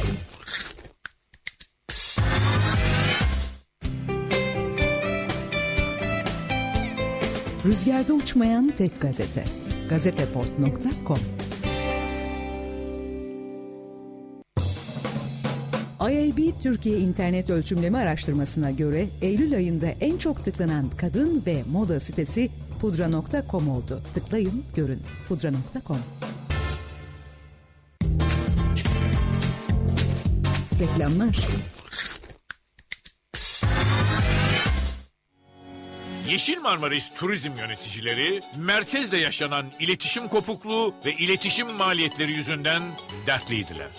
[SPEAKER 1] Rüzgarda uçmayan tek gazete. Gazeteport.com IAB Türkiye İnternet Ölçümleme Araştırması'na göre Eylül ayında en çok tıklanan kadın ve moda sitesi pudra.com oldu. Tıklayın, görün. pudra.com Reklamlar
[SPEAKER 4] Yeşil Marmaris Turizm yöneticileri merkezde yaşanan iletişim kopukluğu ve iletişim maliyetleri yüzünden dertliydiler.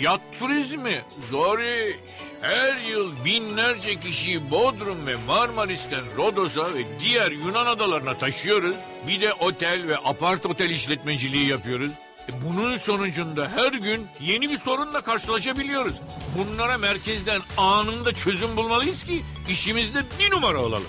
[SPEAKER 4] Yat turizmi zor iş. Her yıl binlerce kişiyi Bodrum ve Marmaris'ten Rodos'a ve diğer Yunan adalarına taşıyoruz. Bir de otel ve apart otel işletmeciliği yapıyoruz. E, Bunun sonucunda her gün yeni bir sorunla karşılaşabiliyoruz. Bunlara merkezden anında çözüm bulmalıyız ki işimizde bir numara olalım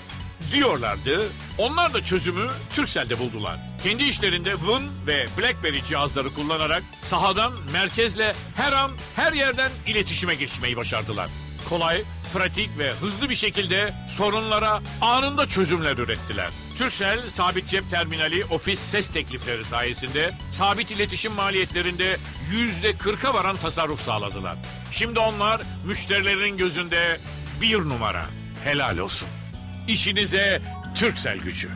[SPEAKER 4] diyorlardı. Onlar da çözümü Turkcell'de buldular. Kendi işlerinde Win ve BlackBerry cihazları kullanarak sahadan merkezle her an her yerden iletişime geçmeyi başardılar. Kolay, pratik ve hızlı bir şekilde sorunlara anında çözümler ürettiler. Turkcell sabit cep terminali ofis ses teklifleri sayesinde sabit iletişim maliyetlerinde yüzde kırka varan tasarruf sağladılar. Şimdi onlar müşterilerin gözünde bir numara. Helal olsun. İşinize Türksel gücü.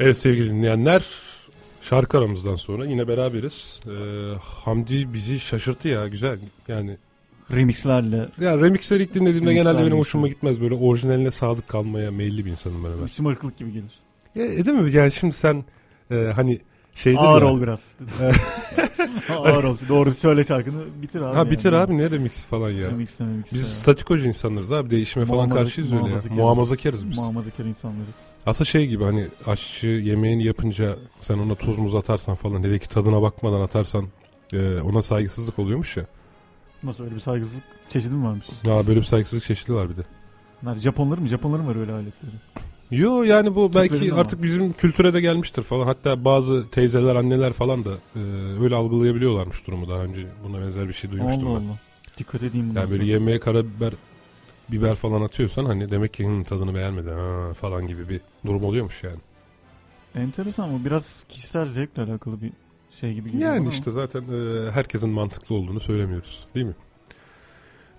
[SPEAKER 2] Evet sevgili dinleyenler şarkı aramızdan sonra yine beraberiz. Ee, Hamdi bizi şaşırttı ya güzel yani.
[SPEAKER 3] Remixlerle
[SPEAKER 2] Ya remixleri ilk dinlediğimde
[SPEAKER 3] Remixler
[SPEAKER 2] genelde benim hoşuma gitmez. Böyle orijinaline sadık kalmaya meyilli bir insanım ben hemen.
[SPEAKER 3] şımarıklık gibi gelir.
[SPEAKER 2] Ya, e, değil mi? Yani şimdi sen e, hani şeydir
[SPEAKER 3] Ağır
[SPEAKER 2] ya.
[SPEAKER 3] ol biraz. *laughs* *laughs* Ağır ol. Doğru söyle şarkını bitir abi.
[SPEAKER 2] Ha bitir
[SPEAKER 3] yani.
[SPEAKER 2] abi ne remix falan ya.
[SPEAKER 3] Remix remix
[SPEAKER 2] Biz
[SPEAKER 3] ya.
[SPEAKER 2] statikocu insanlarız abi değişime falan
[SPEAKER 3] Muhafaza-
[SPEAKER 2] karşıyız öyle ya.
[SPEAKER 3] muhafazakar.
[SPEAKER 2] Muhafazakarız biz.
[SPEAKER 3] Muhafazakar insanlarız.
[SPEAKER 2] Aslında şey gibi hani aşçı yemeğini yapınca sen ona tuz muz atarsan falan hele ki tadına bakmadan atarsan e, ona saygısızlık oluyormuş ya.
[SPEAKER 3] Nasıl öyle bir saygısızlık çeşidi mi varmış?
[SPEAKER 2] Ya böyle bir saygısızlık çeşidi var bir de.
[SPEAKER 3] Nerede Japonların mı? Japonların var öyle aletleri.
[SPEAKER 2] Yo yani bu belki
[SPEAKER 3] Türklerin ama.
[SPEAKER 2] artık bizim kültüre de gelmiştir falan. Hatta bazı teyzeler, anneler falan da e, öyle algılayabiliyorlarmış durumu daha önce. Buna benzer bir şey duymuştum
[SPEAKER 3] Allah
[SPEAKER 2] ben.
[SPEAKER 3] Allah. Dikkat edeyim
[SPEAKER 2] Yani böyle
[SPEAKER 3] sonra.
[SPEAKER 2] yemeğe karabiber biber falan atıyorsan hani demek ki "Hı, tadını beğenmedi ha, falan gibi bir durum oluyormuş yani.
[SPEAKER 3] Enteresan bu biraz kişisel zevkle alakalı bir şey gibi geliyor
[SPEAKER 2] Yani işte zaten e, herkesin mantıklı olduğunu söylemiyoruz değil mi?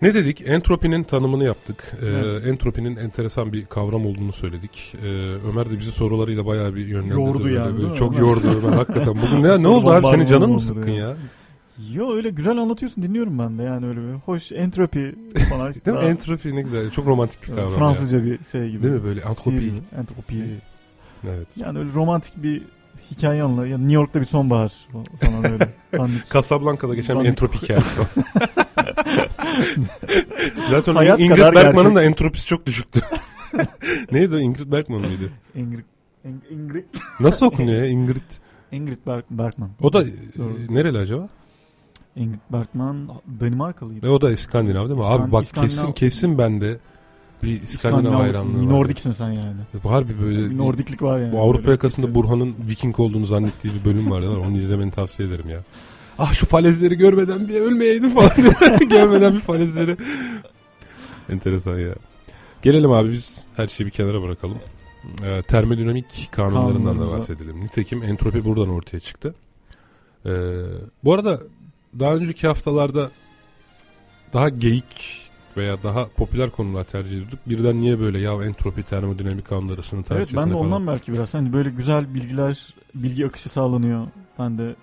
[SPEAKER 2] Ne dedik? Entropinin tanımını yaptık. E,
[SPEAKER 3] Evet.
[SPEAKER 2] Entropinin enteresan bir kavram olduğunu söyledik. E, Ömer de bizi sorularıyla bayağı bir yönlendirdi.
[SPEAKER 3] Yordu yani,
[SPEAKER 2] böyle çok
[SPEAKER 3] Ömer?
[SPEAKER 2] yordu Ömer hakikaten. *laughs* Bugün ne, ne oldu abi? Senin canın mı sıkkın
[SPEAKER 3] ya.
[SPEAKER 2] ya?
[SPEAKER 3] Yo öyle güzel anlatıyorsun dinliyorum ben de yani öyle bir hoş entropi falan işte. *laughs*
[SPEAKER 2] Değil mi? Entropi ne güzel. Çok romantik bir kavram ya.
[SPEAKER 3] Fransızca bir şey gibi.
[SPEAKER 2] Değil mi böyle? Entropi.
[SPEAKER 3] Şiir gibi, Entropi.
[SPEAKER 2] Evet.
[SPEAKER 3] Yani öyle romantik bir hikaye anla. Yani New York'ta bir sonbahar falan öyle. *laughs*
[SPEAKER 2] Casablanca'da geçen bir entropi hikayesi var. *laughs* Zaten
[SPEAKER 3] Hayat
[SPEAKER 2] Ingrid Bergman'ın da entropisi çok düşüktü. *laughs* Neydi o? Ingrid Bergman mıydı?
[SPEAKER 3] Ingrid, Ing- Ingrid,
[SPEAKER 2] Nasıl okunuyor ya Ingrid?
[SPEAKER 3] Ingrid Berg, Bergman.
[SPEAKER 2] O da e,
[SPEAKER 3] Doğru.
[SPEAKER 2] nereli acaba?
[SPEAKER 3] Ingrid Bergman Danimarkalıydı.
[SPEAKER 2] Ve o da İskandinav değil mi?
[SPEAKER 3] İskan-
[SPEAKER 2] Abi bak
[SPEAKER 3] İskandinav-
[SPEAKER 2] kesin kesin bende bir İskandinav hayranlığı var.
[SPEAKER 3] Nordiksin sen yani.
[SPEAKER 2] Harbi böyle
[SPEAKER 3] Bir Nordiklik var yani.
[SPEAKER 2] bu Avrupa yakasında Burhan'ın Viking olduğunu zannettiği bir bölüm var. Onu izlemeni tavsiye ederim ya. Ah şu falezleri görmeden bir ölmeyeydim falan *laughs* görmeden bir falezleri. Enteresan ya. Gelelim abi biz her şeyi bir kenara bırakalım. Ee, termodinamik kanunlarından da bahsedelim. Nitekim entropi buradan ortaya çıktı. Ee, bu arada daha önceki haftalarda daha geyik veya daha popüler konular tercih ediyorduk. Birden niye böyle ya entropi termodinamik kanunları sınıf
[SPEAKER 3] Evet ben de
[SPEAKER 2] falan.
[SPEAKER 3] ondan belki biraz. Hani böyle güzel bilgiler, bilgi akışı sağlanıyor. Ben de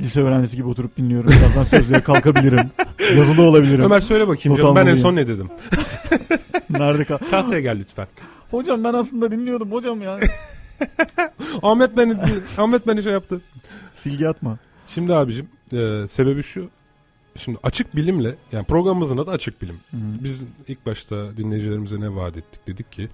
[SPEAKER 3] lise öğrencisi gibi oturup dinliyorum. Birazdan sözlüğe kalkabilirim. *laughs* Yazılı olabilirim.
[SPEAKER 2] Ömer söyle bakayım
[SPEAKER 3] Not
[SPEAKER 2] canım ben en son ne dedim? *laughs*
[SPEAKER 3] Nerede kal?
[SPEAKER 2] Tahtaya gel lütfen.
[SPEAKER 3] Hocam ben aslında dinliyordum hocam ya. *laughs*
[SPEAKER 2] Ahmet beni Ahmet beni şey yaptı.
[SPEAKER 3] Silgi atma.
[SPEAKER 2] Şimdi abicim e, sebebi şu. Şimdi açık bilimle yani programımızın adı açık bilim.
[SPEAKER 3] Hı.
[SPEAKER 2] Biz ilk başta dinleyicilerimize ne vaat ettik dedik ki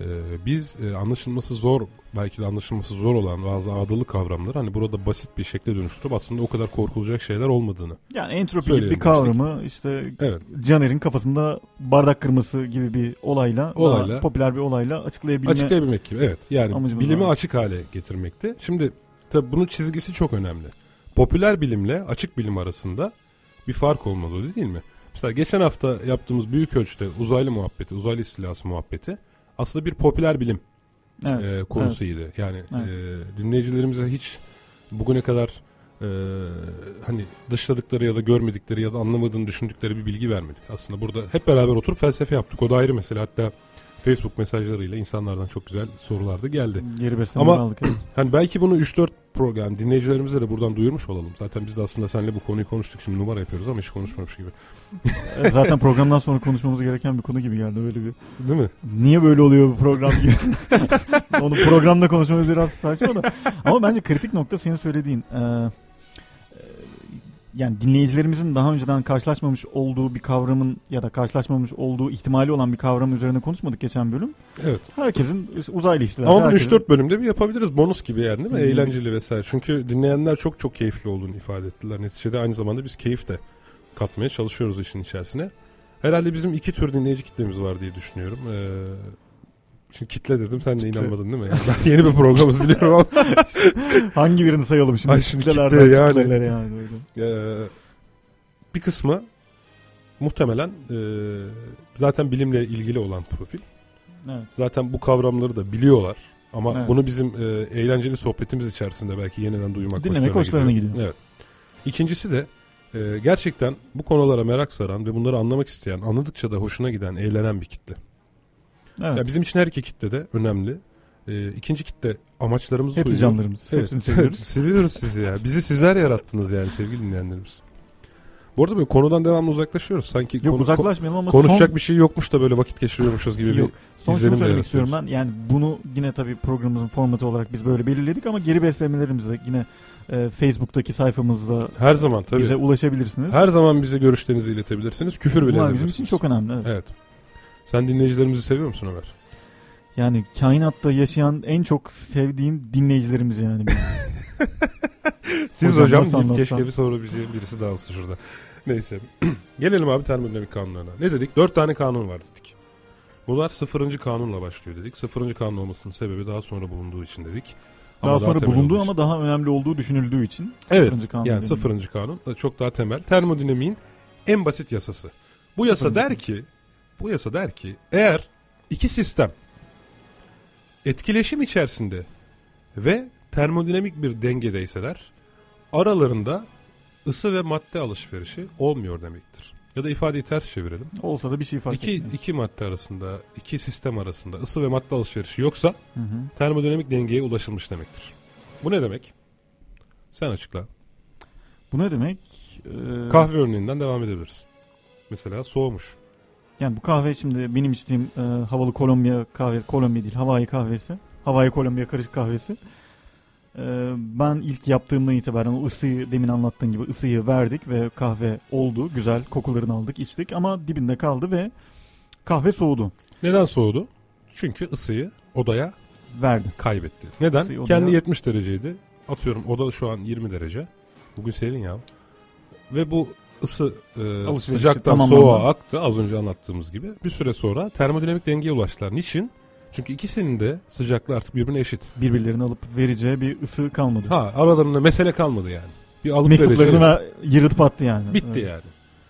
[SPEAKER 2] Ee, biz e, anlaşılması zor belki de anlaşılması zor olan bazı ağdalı kavramları hani burada basit bir şekle dönüştürüp aslında o kadar korkulacak şeyler olmadığını.
[SPEAKER 3] Yani entropi gibi bir kavramı işte
[SPEAKER 2] Evet.
[SPEAKER 3] Caner'in kafasında bardak kırması gibi bir olayla,
[SPEAKER 2] Olayla.
[SPEAKER 3] popüler bir olayla açıklayabilme.
[SPEAKER 2] Açıklayabilmek gibi evet. Yani bilimi
[SPEAKER 3] var.
[SPEAKER 2] açık hale getirmekti. Şimdi tabii bunun çizgisi çok önemli. Popüler bilimle açık bilim arasında bir fark olmalı değil mi? Mesela geçen hafta yaptığımız büyük ölçüde uzaylı muhabbeti, uzaylı istilası muhabbeti aslında bir popüler bilim
[SPEAKER 3] Evet,
[SPEAKER 2] e, konusuydu. Yani
[SPEAKER 3] Evet.
[SPEAKER 2] e, dinleyicilerimize hiç bugüne kadar e, hani dışladıkları ya da görmedikleri ya da anlamadığını düşündükleri bir bilgi vermedik. Aslında burada hep beraber oturup felsefe yaptık. O da ayrı mesele. Hatta Facebook mesajlarıyla insanlardan çok güzel sorular da geldi.
[SPEAKER 3] Geri
[SPEAKER 2] Ama-
[SPEAKER 3] aldık. Evet. *clears throat*
[SPEAKER 2] Hani belki bunu 3-4 program dinleyicilerimize de buradan duyurmuş olalım. Zaten biz de aslında seninle bu konuyu konuştuk. Şimdi numara yapıyoruz ama hiç konuşmamış gibi.
[SPEAKER 3] Evet, Zaten programdan sonra konuşmamız gereken bir konu gibi geldi öyle bir.
[SPEAKER 2] Değil mi?
[SPEAKER 3] Niye böyle oluyor bu program gibi? *laughs* Onu programda konuşmamız biraz saçma da. Ama bence kritik nokta senin söylediğin. Ee, e, yani dinleyicilerimizin daha önceden karşılaşmamış olduğu bir kavramın ya da karşılaşmamış olduğu ihtimali olan bir kavram üzerine konuşmadık geçen bölüm.
[SPEAKER 2] Evet.
[SPEAKER 3] Herkesin uzaylı istilası.
[SPEAKER 2] Ama bunu
[SPEAKER 3] herkesin-
[SPEAKER 2] 3-4 bölümde bir yapabiliriz. Bonus gibi yani değil mi?
[SPEAKER 3] Hı hı.
[SPEAKER 2] Eğlenceli vesaire. Çünkü dinleyenler çok çok keyifli olduğunu ifade ettiler. Neticede aynı zamanda biz keyif de katmaya çalışıyoruz işin içerisine. Herhalde bizim iki tür dinleyici kitlemiz var diye düşünüyorum. Ee, şimdi kitle dedim sen de inanmadın değil mi? Yani yeni bir programımız biliyorum ama. *laughs*
[SPEAKER 3] Hangi birini sayalım şimdi?
[SPEAKER 2] Ay şimdi kitle yani.
[SPEAKER 3] yani böyle.
[SPEAKER 2] Ee, bir kısmı muhtemelen e, zaten bilimle ilgili olan profil.
[SPEAKER 3] Evet.
[SPEAKER 2] Zaten bu kavramları da biliyorlar. Ama
[SPEAKER 3] Evet.
[SPEAKER 2] bunu bizim e, eğlenceli sohbetimiz içerisinde belki yeniden duymak
[SPEAKER 3] Dinlemek hoşlarına gidiyor.
[SPEAKER 2] Evet. İkincisi de e, gerçekten bu konulara merak saran ve bunları anlamak isteyen, anladıkça da hoşuna giden, eğlenen bir kitle.
[SPEAKER 3] Evet.
[SPEAKER 2] Ya bizim için her iki kitle de önemli. E, ikinci kitle amaçlarımızı
[SPEAKER 3] Hepsi canlarımız.
[SPEAKER 2] Evet.
[SPEAKER 3] Hepsini seviyoruz. *laughs*
[SPEAKER 2] Seviyoruz sizi ya. Bizi sizler yarattınız yani sevgili dinleyenlerimiz. Bu arada böyle konudan devamlı uzaklaşıyoruz. Sanki
[SPEAKER 3] Yok
[SPEAKER 2] konu-
[SPEAKER 3] uzaklaşmayalım ama
[SPEAKER 2] konuşacak
[SPEAKER 3] son,
[SPEAKER 2] bir şey yokmuş da böyle vakit geçiriyormuşuz gibi
[SPEAKER 3] Yok.
[SPEAKER 2] bir
[SPEAKER 3] son
[SPEAKER 2] izlenim
[SPEAKER 3] söylemek istiyorum ben. Yani bunu yine tabii programımızın formatı olarak biz böyle belirledik ama geri beslemelerimizi yine e, Facebook'taki sayfamızda
[SPEAKER 2] Her zaman tabii.
[SPEAKER 3] bize ulaşabilirsiniz.
[SPEAKER 2] Her zaman bize görüşlerinizi iletebilirsiniz. Küfür bile
[SPEAKER 3] Bunlar bizim için çok önemli. Evet.
[SPEAKER 2] Evet. Sen dinleyicilerimizi seviyor musun Ömer?
[SPEAKER 3] Yani kainatta yaşayan en çok sevdiğim dinleyicilerimiz yani. *laughs*
[SPEAKER 2] Siz
[SPEAKER 3] Hocam
[SPEAKER 2] hocam, deyip
[SPEAKER 3] anlatsam?
[SPEAKER 2] keşke bir sorabileceğim birisi daha olsun şurada. Neyse. *clears throat* Gelelim abi termodinamik kanunlarına. Ne dedik? Dört tane kanun var dedik. Bunlar sıfırıncı kanunla başlıyor dedik. Sıfırıncı kanun olmasının sebebi daha sonra bulunduğu için dedik.
[SPEAKER 3] daha sonra
[SPEAKER 2] temel
[SPEAKER 3] bulunduğu ama
[SPEAKER 2] için.
[SPEAKER 3] daha önemli olduğu düşünüldüğü için.
[SPEAKER 2] Evet
[SPEAKER 3] sıfırıncı kanun
[SPEAKER 2] yani sıfırıncı kanun da çok daha temel. Termodinamiğin en basit yasası. Bu yasa
[SPEAKER 3] Sıfırıncı
[SPEAKER 2] der ki bu yasa der ki eğer iki sistem etkileşim içerisinde ve termodinamik bir dengedeyseler aralarında ısı ve madde alışverişi olmuyor demektir. Ya da ifadeyi ters çevirelim.
[SPEAKER 3] Olsa da bir şey fark
[SPEAKER 2] İki,
[SPEAKER 3] etmiyor.
[SPEAKER 2] iki madde arasında, iki sistem arasında ısı ve madde alışverişi yoksa
[SPEAKER 3] Hı hı.
[SPEAKER 2] termodinamik dengeye ulaşılmış demektir. Bu ne demek? Sen açıkla.
[SPEAKER 3] Bu ne demek? Ee,
[SPEAKER 2] Kahve örneğinden devam edebiliriz. Mesela soğumuş.
[SPEAKER 3] Yani bu kahve şimdi benim içtiğim e, havalı Kolombiya kahve, Kolombiya değil Hawaii kahvesi. Hawaii Kolombiya karışık kahvesi. E, ben ilk yaptığımdan itibaren o ısıyı demin anlattığın gibi ısıyı verdik ve kahve oldu. Güzel kokularını aldık içtik ama dibinde kaldı ve kahve soğudu.
[SPEAKER 2] Neden soğudu? Çünkü ısıyı odaya
[SPEAKER 3] Verdi.
[SPEAKER 2] kaybetti. Neden?
[SPEAKER 3] Isıyı odaya-
[SPEAKER 2] Kendi 70 dereceydi. Atıyorum oda şu an 20 derece. Bugün serin ya. Ve bu ısı e,
[SPEAKER 3] Alışverişi
[SPEAKER 2] sıcaktan
[SPEAKER 3] tamamlandı.
[SPEAKER 2] soğuğa aktı az önce anlattığımız gibi. Bir süre sonra termodinamik dengeye ulaştılar. Niçin? Çünkü ikisinin de sıcaklığı artık birbirine eşit.
[SPEAKER 3] Birbirlerini alıp vereceği bir ısı kalmadı.
[SPEAKER 2] Ha aralarında mesele kalmadı yani. Bir alıp vereceği
[SPEAKER 3] Mektuplarını ver, yırıtıp attı yani.
[SPEAKER 2] bitti
[SPEAKER 3] Evet,
[SPEAKER 2] yani.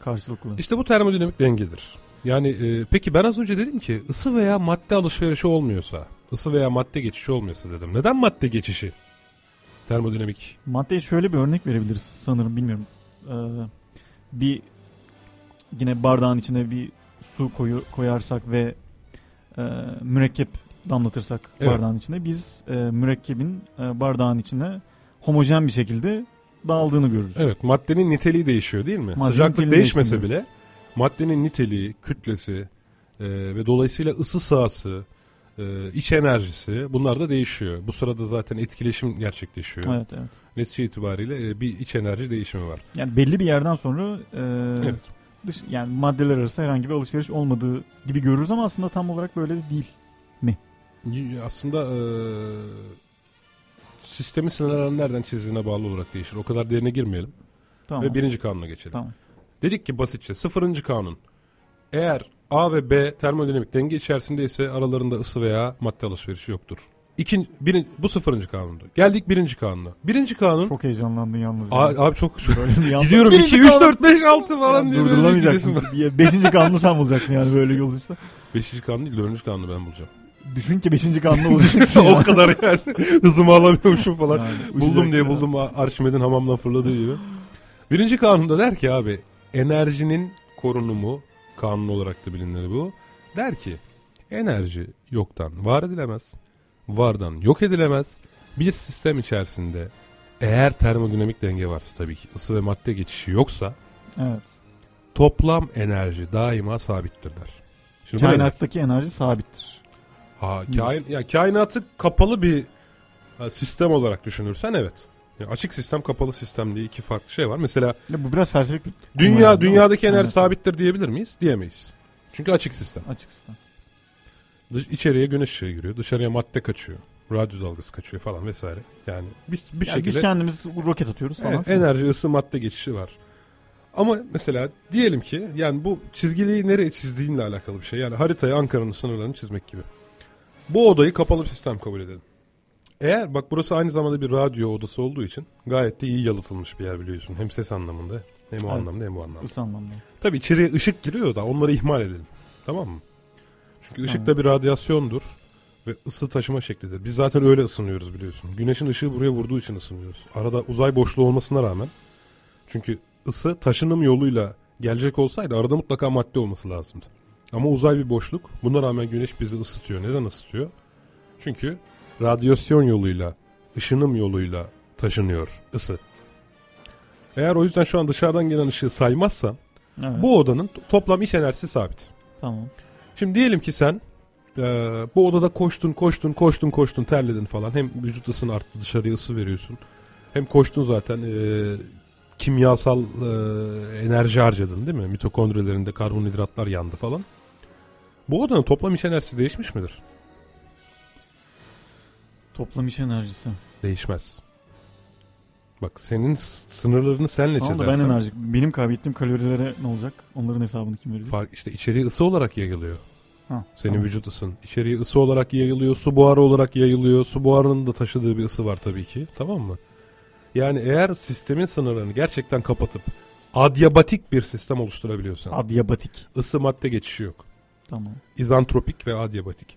[SPEAKER 3] Karşılıklı.
[SPEAKER 2] İşte bu termodinamik dengedir. Yani e, peki ben az önce dedim ki ısı veya madde alışverişi olmuyorsa, ısı veya madde geçişi olmuyorsa dedim. Neden madde geçişi? Termodinamik.
[SPEAKER 3] Maddeye şöyle bir örnek verebiliriz sanırım bilmiyorum. Ee, bir yine bardağın içine bir su koyu koyarsak ve e, mürekkep damlatırsak
[SPEAKER 2] Evet.
[SPEAKER 3] bardağın içine biz e, mürekkebin e, bardağın içine homojen bir şekilde dağıldığını görürüz.
[SPEAKER 2] Evet maddenin niteliği değişiyor değil mi?
[SPEAKER 3] Maddenin
[SPEAKER 2] Sıcaklık değişmese bile maddenin niteliği, kütlesi e, ve dolayısıyla ısı sahası, e, iç enerjisi bunlar da değişiyor. Bu sırada zaten etkileşim gerçekleşiyor.
[SPEAKER 3] Evet, evet.
[SPEAKER 2] Netice itibariyle e, bir iç enerji değişimi var.
[SPEAKER 3] Yani belli bir yerden sonra e,
[SPEAKER 2] Evet.
[SPEAKER 3] dış, yani maddeler arası herhangi bir alışveriş olmadığı gibi görürüz ama aslında tam olarak böyle değil.
[SPEAKER 2] Y- Aslında e, sistemin sınırlarının nereden çizdiğine bağlı olarak değişir. O kadar derine girmeyelim.
[SPEAKER 3] Tamam.
[SPEAKER 2] Ve birinci kanuna geçelim.
[SPEAKER 3] Tamam.
[SPEAKER 2] Dedik ki basitçe sıfırıncı kanun. Eğer A ve B termodinamik denge içerisindeyse aralarında ısı veya madde alışverişi yoktur. İkinci, birin, bu sıfırıncı kanundu. Geldik birinci kanuna. Birinci kanun
[SPEAKER 3] Çok heyecanlandın yalnız.
[SPEAKER 2] A-
[SPEAKER 3] yani.
[SPEAKER 2] abi çok
[SPEAKER 3] yandan-
[SPEAKER 2] gidiyorum
[SPEAKER 3] Birinci
[SPEAKER 2] 2 3
[SPEAKER 3] kanun-
[SPEAKER 2] 4 5 6 falan
[SPEAKER 3] Ya
[SPEAKER 2] diye
[SPEAKER 3] Durdurulamayacaksın. Beşinci kanunu sen bulacaksın yani böyle yol işte.
[SPEAKER 2] Beşinci kanun değil dördüncü kanunu ben bulacağım.
[SPEAKER 3] Düşün ki beşinci kanunu bulacaksın. *laughs*
[SPEAKER 2] o kadar yani hızımı alamıyormuşum falan.
[SPEAKER 3] Yani,
[SPEAKER 2] buldum diye
[SPEAKER 3] ya.
[SPEAKER 2] buldum Arşimed'in hamamdan fırladığı gibi. Birinci kanunda der ki abi enerjinin korunumu kanun olarak da bilinir bu. Der ki enerji yoktan var edilemez. Vardan yok edilemez. Bir sistem içerisinde eğer termodinamik denge varsa tabii ki ısı ve madde geçişi yoksa
[SPEAKER 3] Evet.
[SPEAKER 2] toplam enerji daima sabittir der. Şimdi bu ne?
[SPEAKER 3] Kainattaki enerji sabittir.
[SPEAKER 2] Ha, kain, ya kainatı kapalı bir sistem olarak düşünürsen evet. Yani açık sistem kapalı sistem diye iki farklı şey var. Mesela
[SPEAKER 3] Ya bu biraz felsefik bir
[SPEAKER 2] dünya
[SPEAKER 3] yani,
[SPEAKER 2] dünyadaki enerji sabittir diyebilir miyiz? Diyemeyiz. Çünkü açık sistem.
[SPEAKER 3] Açık sistem.
[SPEAKER 2] Dış, içeriye güneş ışığı giriyor. Dışarıya madde kaçıyor. Radyo dalgası kaçıyor falan vesaire. Yani bir, bir
[SPEAKER 3] Yani biz
[SPEAKER 2] şekilde
[SPEAKER 3] kendimiz roket atıyoruz falan.
[SPEAKER 2] Evet, enerji, ısı, madde geçişi var. Ama mesela diyelim ki yani bu çizgiliği nereye çizdiğinle alakalı bir şey. Yani haritaya Ankara'nın sınırlarını çizmek gibi. Bu odayı kapalı bir sistem kabul edelim. Eğer bak burası aynı zamanda bir radyo odası olduğu için gayet de iyi yalıtılmış bir yer biliyorsun. Hem ses anlamında hem o
[SPEAKER 3] Evet.
[SPEAKER 2] anlamda hem bu anlamda.
[SPEAKER 3] Isı anlamda.
[SPEAKER 2] Tabii içeriye ışık giriyor da onları ihmal edelim. Tamam mı? Çünkü ışık da bir radyasyondur ve ısı taşıma şeklidir. Biz zaten öyle ısınıyoruz biliyorsun. Güneşin ışığı buraya vurduğu için ısınıyoruz. Arada uzay boşluğu olmasına rağmen. Çünkü ısı taşınım yoluyla gelecek olsaydı arada mutlaka madde olması lazımdı. Ama uzay bir boşluk. Buna rağmen güneş bizi ısıtıyor. Neden ısıtıyor? Çünkü radyasyon yoluyla, ışınım yoluyla taşınıyor ısı. Eğer o yüzden şu an dışarıdan gelen ışığı saymazsan
[SPEAKER 3] Evet.
[SPEAKER 2] bu odanın to- toplam iç enerjisi sabit.
[SPEAKER 3] Tamam.
[SPEAKER 2] Şimdi diyelim ki sen e, bu odada koştun koştun koştun koştun terledin falan. Hem vücut ısın arttı dışarıya ısı veriyorsun. Hem koştun zaten e, kimyasal e, enerji harcadın değil mi? Mitokondrilerinde karbonhidratlar yandı falan. Bu odanın toplam iç enerjisi değişmiş midir?
[SPEAKER 3] Toplam iş enerjisi.
[SPEAKER 2] Değişmez. Bak senin sınırlarını senle
[SPEAKER 3] Tamam da ben
[SPEAKER 2] çizersen.
[SPEAKER 3] enerji. Benim kaybettiğim kalorilere ne olacak? Onların hesabını kim verecek?
[SPEAKER 2] Fark, işte içeriye ısı olarak yayılıyor.
[SPEAKER 3] Ha,
[SPEAKER 2] Senin
[SPEAKER 3] tamam.
[SPEAKER 2] vücut ısın. İçeriye ısı olarak yayılıyor. Su buharı olarak yayılıyor. Su buharının da taşıdığı bir ısı var tabii ki. Tamam mı? Yani eğer sistemin sınırlarını gerçekten kapatıp adyabatik bir sistem oluşturabiliyorsan
[SPEAKER 3] Adiabatik.
[SPEAKER 2] ısı madde geçişi yok.
[SPEAKER 3] Tamam.
[SPEAKER 2] İzantropik ve adyabatik.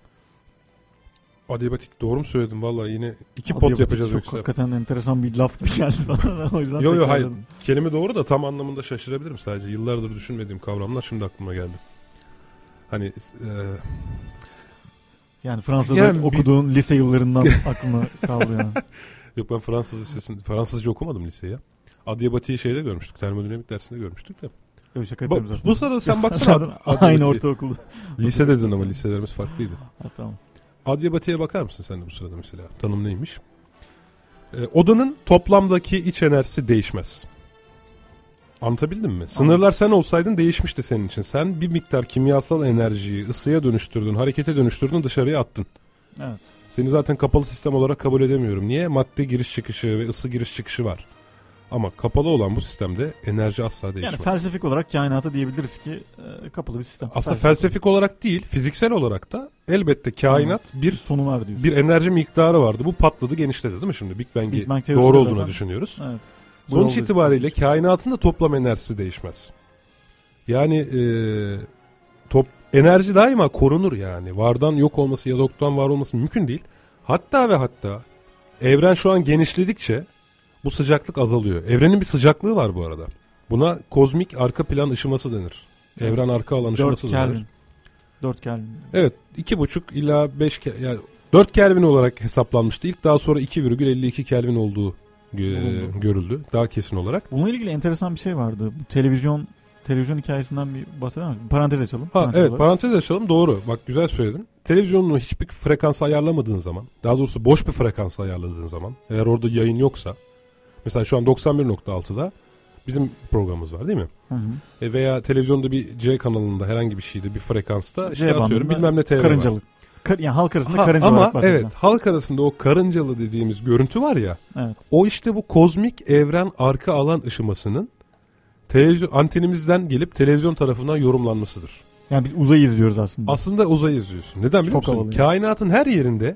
[SPEAKER 2] Adyabatik doğru mu söyledim? Vallahi yine iki pot
[SPEAKER 3] Adiabatik
[SPEAKER 2] yapacağız
[SPEAKER 3] çok
[SPEAKER 2] yoksa.
[SPEAKER 3] hakikaten enteresan bir laf gibi geldi bana. *laughs* o yüzden
[SPEAKER 2] Yo yo
[SPEAKER 3] tekrar
[SPEAKER 2] hayır. Kelime doğru da tam anlamında şaşırabilirim sadece. Yıllardır düşünmediğim kavramlar şimdi aklıma geldi. Hani e,
[SPEAKER 3] Yani Fransa'da
[SPEAKER 2] Yani bir-
[SPEAKER 3] okuduğun lise yıllarından *laughs* aklıma kaldı yani.
[SPEAKER 2] Yok ben Fransız lisesinde Fransızca okumadım liseyi ya. Adiabatiği şeyde görmüştük. Termodinamik dersinde görmüştük de.
[SPEAKER 3] Öyle şaka zaten.
[SPEAKER 2] bu sırada sen baksana. *laughs* Ad-
[SPEAKER 3] Aynı ortaokulda.
[SPEAKER 2] Lise dedin ama liselerimiz farklıydı.
[SPEAKER 3] Ha, tamam.
[SPEAKER 2] Adiabatiğe bakar mısın sen de bu sırada mesela? Tanım neymiş? Ee, odanın toplamdaki iç enerjisi değişmez. Anlatabildim mi? Sınırlar sen olsaydın değişmişti senin için. Sen bir miktar kimyasal enerjiyi ısıya dönüştürdün, harekete dönüştürdün, dışarıya attın.
[SPEAKER 3] Evet.
[SPEAKER 2] Seni zaten kapalı sistem olarak kabul edemiyorum. Niye? Madde giriş çıkışı ve ısı giriş çıkışı var. Ama kapalı olan bu sistemde enerji asla değişmez.
[SPEAKER 3] Yani felsefik olarak kainata diyebiliriz ki e, kapalı bir sistem.
[SPEAKER 2] Aslında felsefik olarak değil, fiziksel olarak da elbette kainat
[SPEAKER 3] bir
[SPEAKER 2] bir
[SPEAKER 3] sonu var diyorsun.
[SPEAKER 2] bir enerji miktarı vardı. Bu patladı, genişledi değil mi şimdi? Big Bang'i
[SPEAKER 3] Big Bang
[SPEAKER 2] doğru olduğunu
[SPEAKER 3] zaten-
[SPEAKER 2] düşünüyoruz.
[SPEAKER 3] Evet.
[SPEAKER 2] Sonuç
[SPEAKER 3] yolda-
[SPEAKER 2] itibariyle kainatın da toplam enerjisi değişmez. Yani e, top enerji daima korunur yani. Vardan yok olması ya da yoktan var olması mümkün değil. Hatta ve hatta evren şu an genişledikçe bu sıcaklık azalıyor. Evrenin bir sıcaklığı var bu arada. Buna kozmik arka plan ışıması denir. Evren arka alan
[SPEAKER 3] 4
[SPEAKER 2] ışıması denir.
[SPEAKER 3] Kelvin. 4 Kelvin.
[SPEAKER 2] Evet iki buçuk ila 5 yani 4 Kelvin olarak hesaplanmıştı. İlk daha sonra 2,52 Kelvin olduğu görüldü. Daha kesin olarak.
[SPEAKER 3] Bununla ilgili enteresan bir şey vardı. Bu televizyon televizyon hikayesinden bir bahseder misin? Parantez açalım.
[SPEAKER 2] Ha
[SPEAKER 3] Parantez
[SPEAKER 2] evet
[SPEAKER 3] olarak.
[SPEAKER 2] parantez açalım doğru. Bak güzel söyledin. Televizyonunu hiçbir frekans ayarlamadığın zaman, daha doğrusu boş bir frekans ayarladığın zaman, eğer orada yayın yoksa, mesela şu an 91.6'da bizim programımız var değil mi?
[SPEAKER 3] Hı hı.
[SPEAKER 2] E veya televizyonda bir C kanalında herhangi bir şeyde bir frekansta işte
[SPEAKER 3] C
[SPEAKER 2] atıyorum bilmem ne TV var.
[SPEAKER 3] Karıncalık. Kar- yani halk arasında
[SPEAKER 2] Ha,
[SPEAKER 3] karınca
[SPEAKER 2] ama evet halk arasında o karıncalı dediğimiz görüntü var ya
[SPEAKER 3] Evet.
[SPEAKER 2] o işte bu kozmik evren arka alan ışımasının televizyon antenimizden gelip televizyon tarafından yorumlanmasıdır.
[SPEAKER 3] Yani biz uzayı izliyoruz aslında.
[SPEAKER 2] Aslında uzay izliyorsun. Neden biliyor
[SPEAKER 3] Çok
[SPEAKER 2] musun? Kainatın her yerinde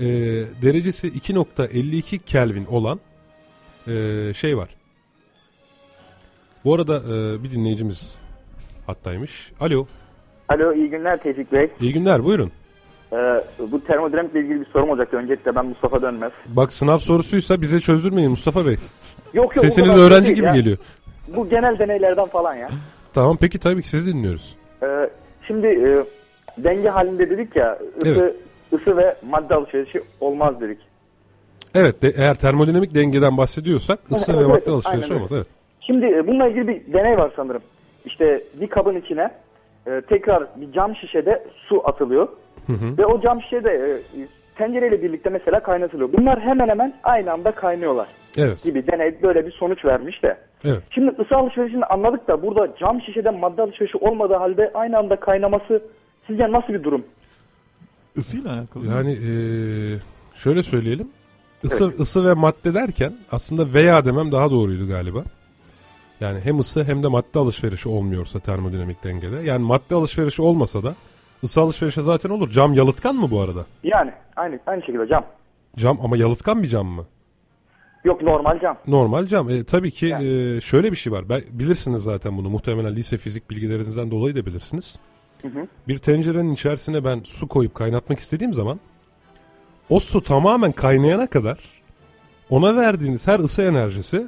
[SPEAKER 2] e, derecesi 2.52 Kelvin olan e, şey var. Bu arada e, bir dinleyicimiz hattaymış. Alo.
[SPEAKER 5] Alo iyi günler Tevfik Bey.
[SPEAKER 2] İyi günler buyurun.
[SPEAKER 5] Ee, bu termodinamikle ilgili bir sorum olacaktı. Öncelikle ben Mustafa Dönmez.
[SPEAKER 2] Bak sınav sorusuysa bize çözdürmeyin Mustafa Bey.
[SPEAKER 5] Yok yok.
[SPEAKER 2] Sesiniz
[SPEAKER 5] kadar
[SPEAKER 2] öğrenci gibi
[SPEAKER 5] ya.
[SPEAKER 2] geliyor.
[SPEAKER 5] Bu genel deneylerden falan ya.
[SPEAKER 2] Tamam peki tabii ki sizi dinliyoruz.
[SPEAKER 5] Ee, şimdi e, denge halinde dedik ya ısı,
[SPEAKER 2] Evet.
[SPEAKER 5] ısı ve madde alışverişi olmaz dedik.
[SPEAKER 2] Evet de, eğer termodinamik dengeden bahsediyorsak ısı
[SPEAKER 5] Evet,
[SPEAKER 2] ve
[SPEAKER 5] evet,
[SPEAKER 2] madde alışverişi
[SPEAKER 5] aynen
[SPEAKER 2] olmaz. Evet.
[SPEAKER 5] Şimdi e, bununla ilgili bir deney var sanırım. İşte bir kabın içine e, tekrar bir cam şişede su atılıyor. Ve o cam şişede e, tencereyle birlikte mesela kaynatılıyor. Bunlar hemen hemen aynı anda kaynıyorlar
[SPEAKER 2] Evet.
[SPEAKER 5] gibi deney böyle bir sonuç vermiş de.
[SPEAKER 2] Evet.
[SPEAKER 5] Şimdi ısı alışverişini anladık da burada cam şişeden madde alışverişi olmadığı halde aynı anda kaynaması sizce nasıl bir durum?
[SPEAKER 3] Isıyla alakalı.
[SPEAKER 2] Yani eee, şöyle söyleyelim. Isı, ısı ve madde derken aslında veya demem daha doğruydu galiba. Yani hem ısı hem de madde alışverişi olmuyorsa termodinamik dengede. Yani madde alışverişi olmasa da ısı alışverişi zaten olur. Cam yalıtkan mı bu arada?
[SPEAKER 5] Yani aynı aynı şekilde cam.
[SPEAKER 2] Cam ama yalıtkan bir cam mı?
[SPEAKER 5] Yok normal cam.
[SPEAKER 2] Normal cam. E, tabii ki
[SPEAKER 5] Yani.
[SPEAKER 2] e, şöyle bir şey var. Ben, bilirsiniz zaten bunu. Muhtemelen lise fizik bilgilerinizden dolayı da bilirsiniz.
[SPEAKER 5] hı.
[SPEAKER 2] Bir tencerenin içerisine ben su koyup kaynatmak istediğim zaman o su tamamen kaynayana kadar ona verdiğiniz her ısı enerjisi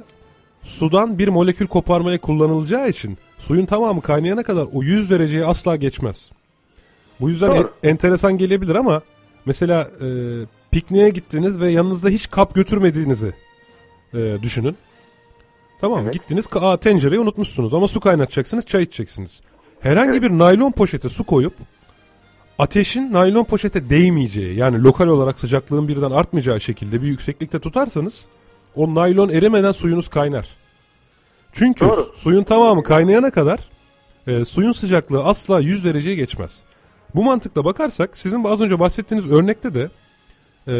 [SPEAKER 2] sudan bir molekül koparmaya kullanılacağı için suyun tamamı kaynayana kadar o 100 dereceyi asla geçmez. Bu yüzden
[SPEAKER 5] Doğru.
[SPEAKER 2] en- enteresan gelebilir ama mesela e, pikniğe gittiniz ve yanınızda hiç kap götürmediğinizi e, düşünün. Tamam?
[SPEAKER 5] Evet.
[SPEAKER 2] Gittiniz aa, tencereyi unutmuşsunuz ama su kaynatacaksınız çay içeceksiniz. Herhangi bir naylon poşete su koyup ateşin naylon poşete değmeyeceği yani lokal olarak sıcaklığın birden artmayacağı şekilde bir yükseklikte tutarsanız o naylon erimeden suyunuz kaynar. Çünkü
[SPEAKER 5] Doğru.
[SPEAKER 2] suyun tamamı kaynayana kadar e, suyun sıcaklığı asla 100 dereceye geçmez. Bu mantıkla bakarsak sizin az önce bahsettiğiniz örnekte de e,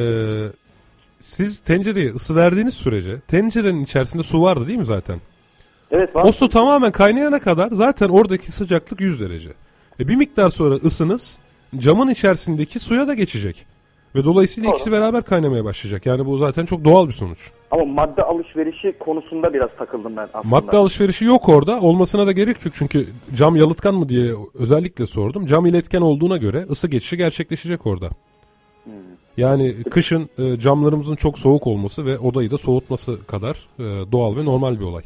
[SPEAKER 2] siz tencereye ısı verdiğiniz sürece tencerenin içerisinde su vardı değil mi zaten?
[SPEAKER 5] Evet var.
[SPEAKER 2] O su tamamen kaynayana kadar zaten oradaki sıcaklık 100 derece. E bir miktar sonra ısınız camın içerisindeki suya da geçecek. Ve dolayısıyla
[SPEAKER 5] Doğru.
[SPEAKER 2] ikisi beraber kaynamaya başlayacak. Yani bu zaten çok doğal bir sonuç.
[SPEAKER 5] Ama madde alışverişi konusunda biraz takıldım ben aslında.
[SPEAKER 2] Madde alışverişi yok orada. Olmasına da gerek yok. Çünkü cam yalıtkan mı diye özellikle sordum. Cam iletken olduğuna göre ısı geçişi gerçekleşecek orada.
[SPEAKER 5] Hmm.
[SPEAKER 2] Yani kışın e, camlarımızın çok soğuk olması ve odayı da soğutması kadar e, doğal ve normal bir olay.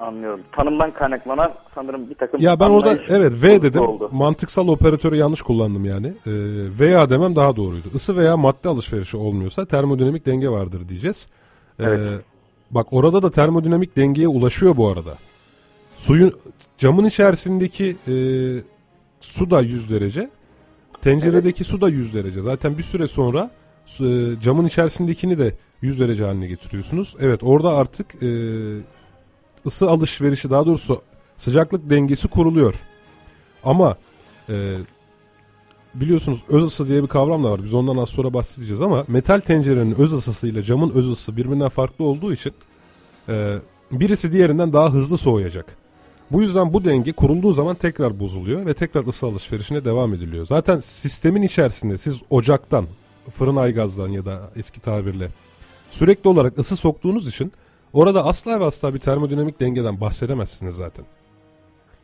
[SPEAKER 5] Anlıyorum. Tanımdan kaynaklanan sanırım bir takım
[SPEAKER 2] Ya ben orada evet V dedim.
[SPEAKER 5] Oldu.
[SPEAKER 2] Mantıksal operatörü yanlış kullandım yani. Ee, veya demem daha doğruydu. Isı veya madde alışverişi olmuyorsa termodinamik denge vardır diyeceğiz. Ee,
[SPEAKER 5] Evet.
[SPEAKER 2] Bak orada da termodinamik dengeye ulaşıyor bu arada. Suyun camın içerisindeki e, su da 100 derece. Tenceredeki su da 100 derece. Zaten bir süre sonra e, camın içerisindekini de 100 derece haline getiriyorsunuz. Evet orada artık e, ısı alışverişi daha doğrusu sıcaklık dengesi kuruluyor. Ama e, biliyorsunuz öz ısı diye bir kavram da var. Biz ondan az sonra bahsedeceğiz ama metal tencerenin öz ısısıyla camın öz ısısı birbirinden farklı olduğu için e, birisi diğerinden daha hızlı soğuyacak. Bu yüzden bu denge kurulduğu zaman tekrar bozuluyor ve tekrar ısı alışverişine devam ediliyor. Zaten sistemin içerisinde siz ocaktan, fırın aygazdan ya da eski tabirle sürekli olarak ısı soktuğunuz için orada asla ve asla bir termodinamik dengeden bahsedemezsiniz zaten.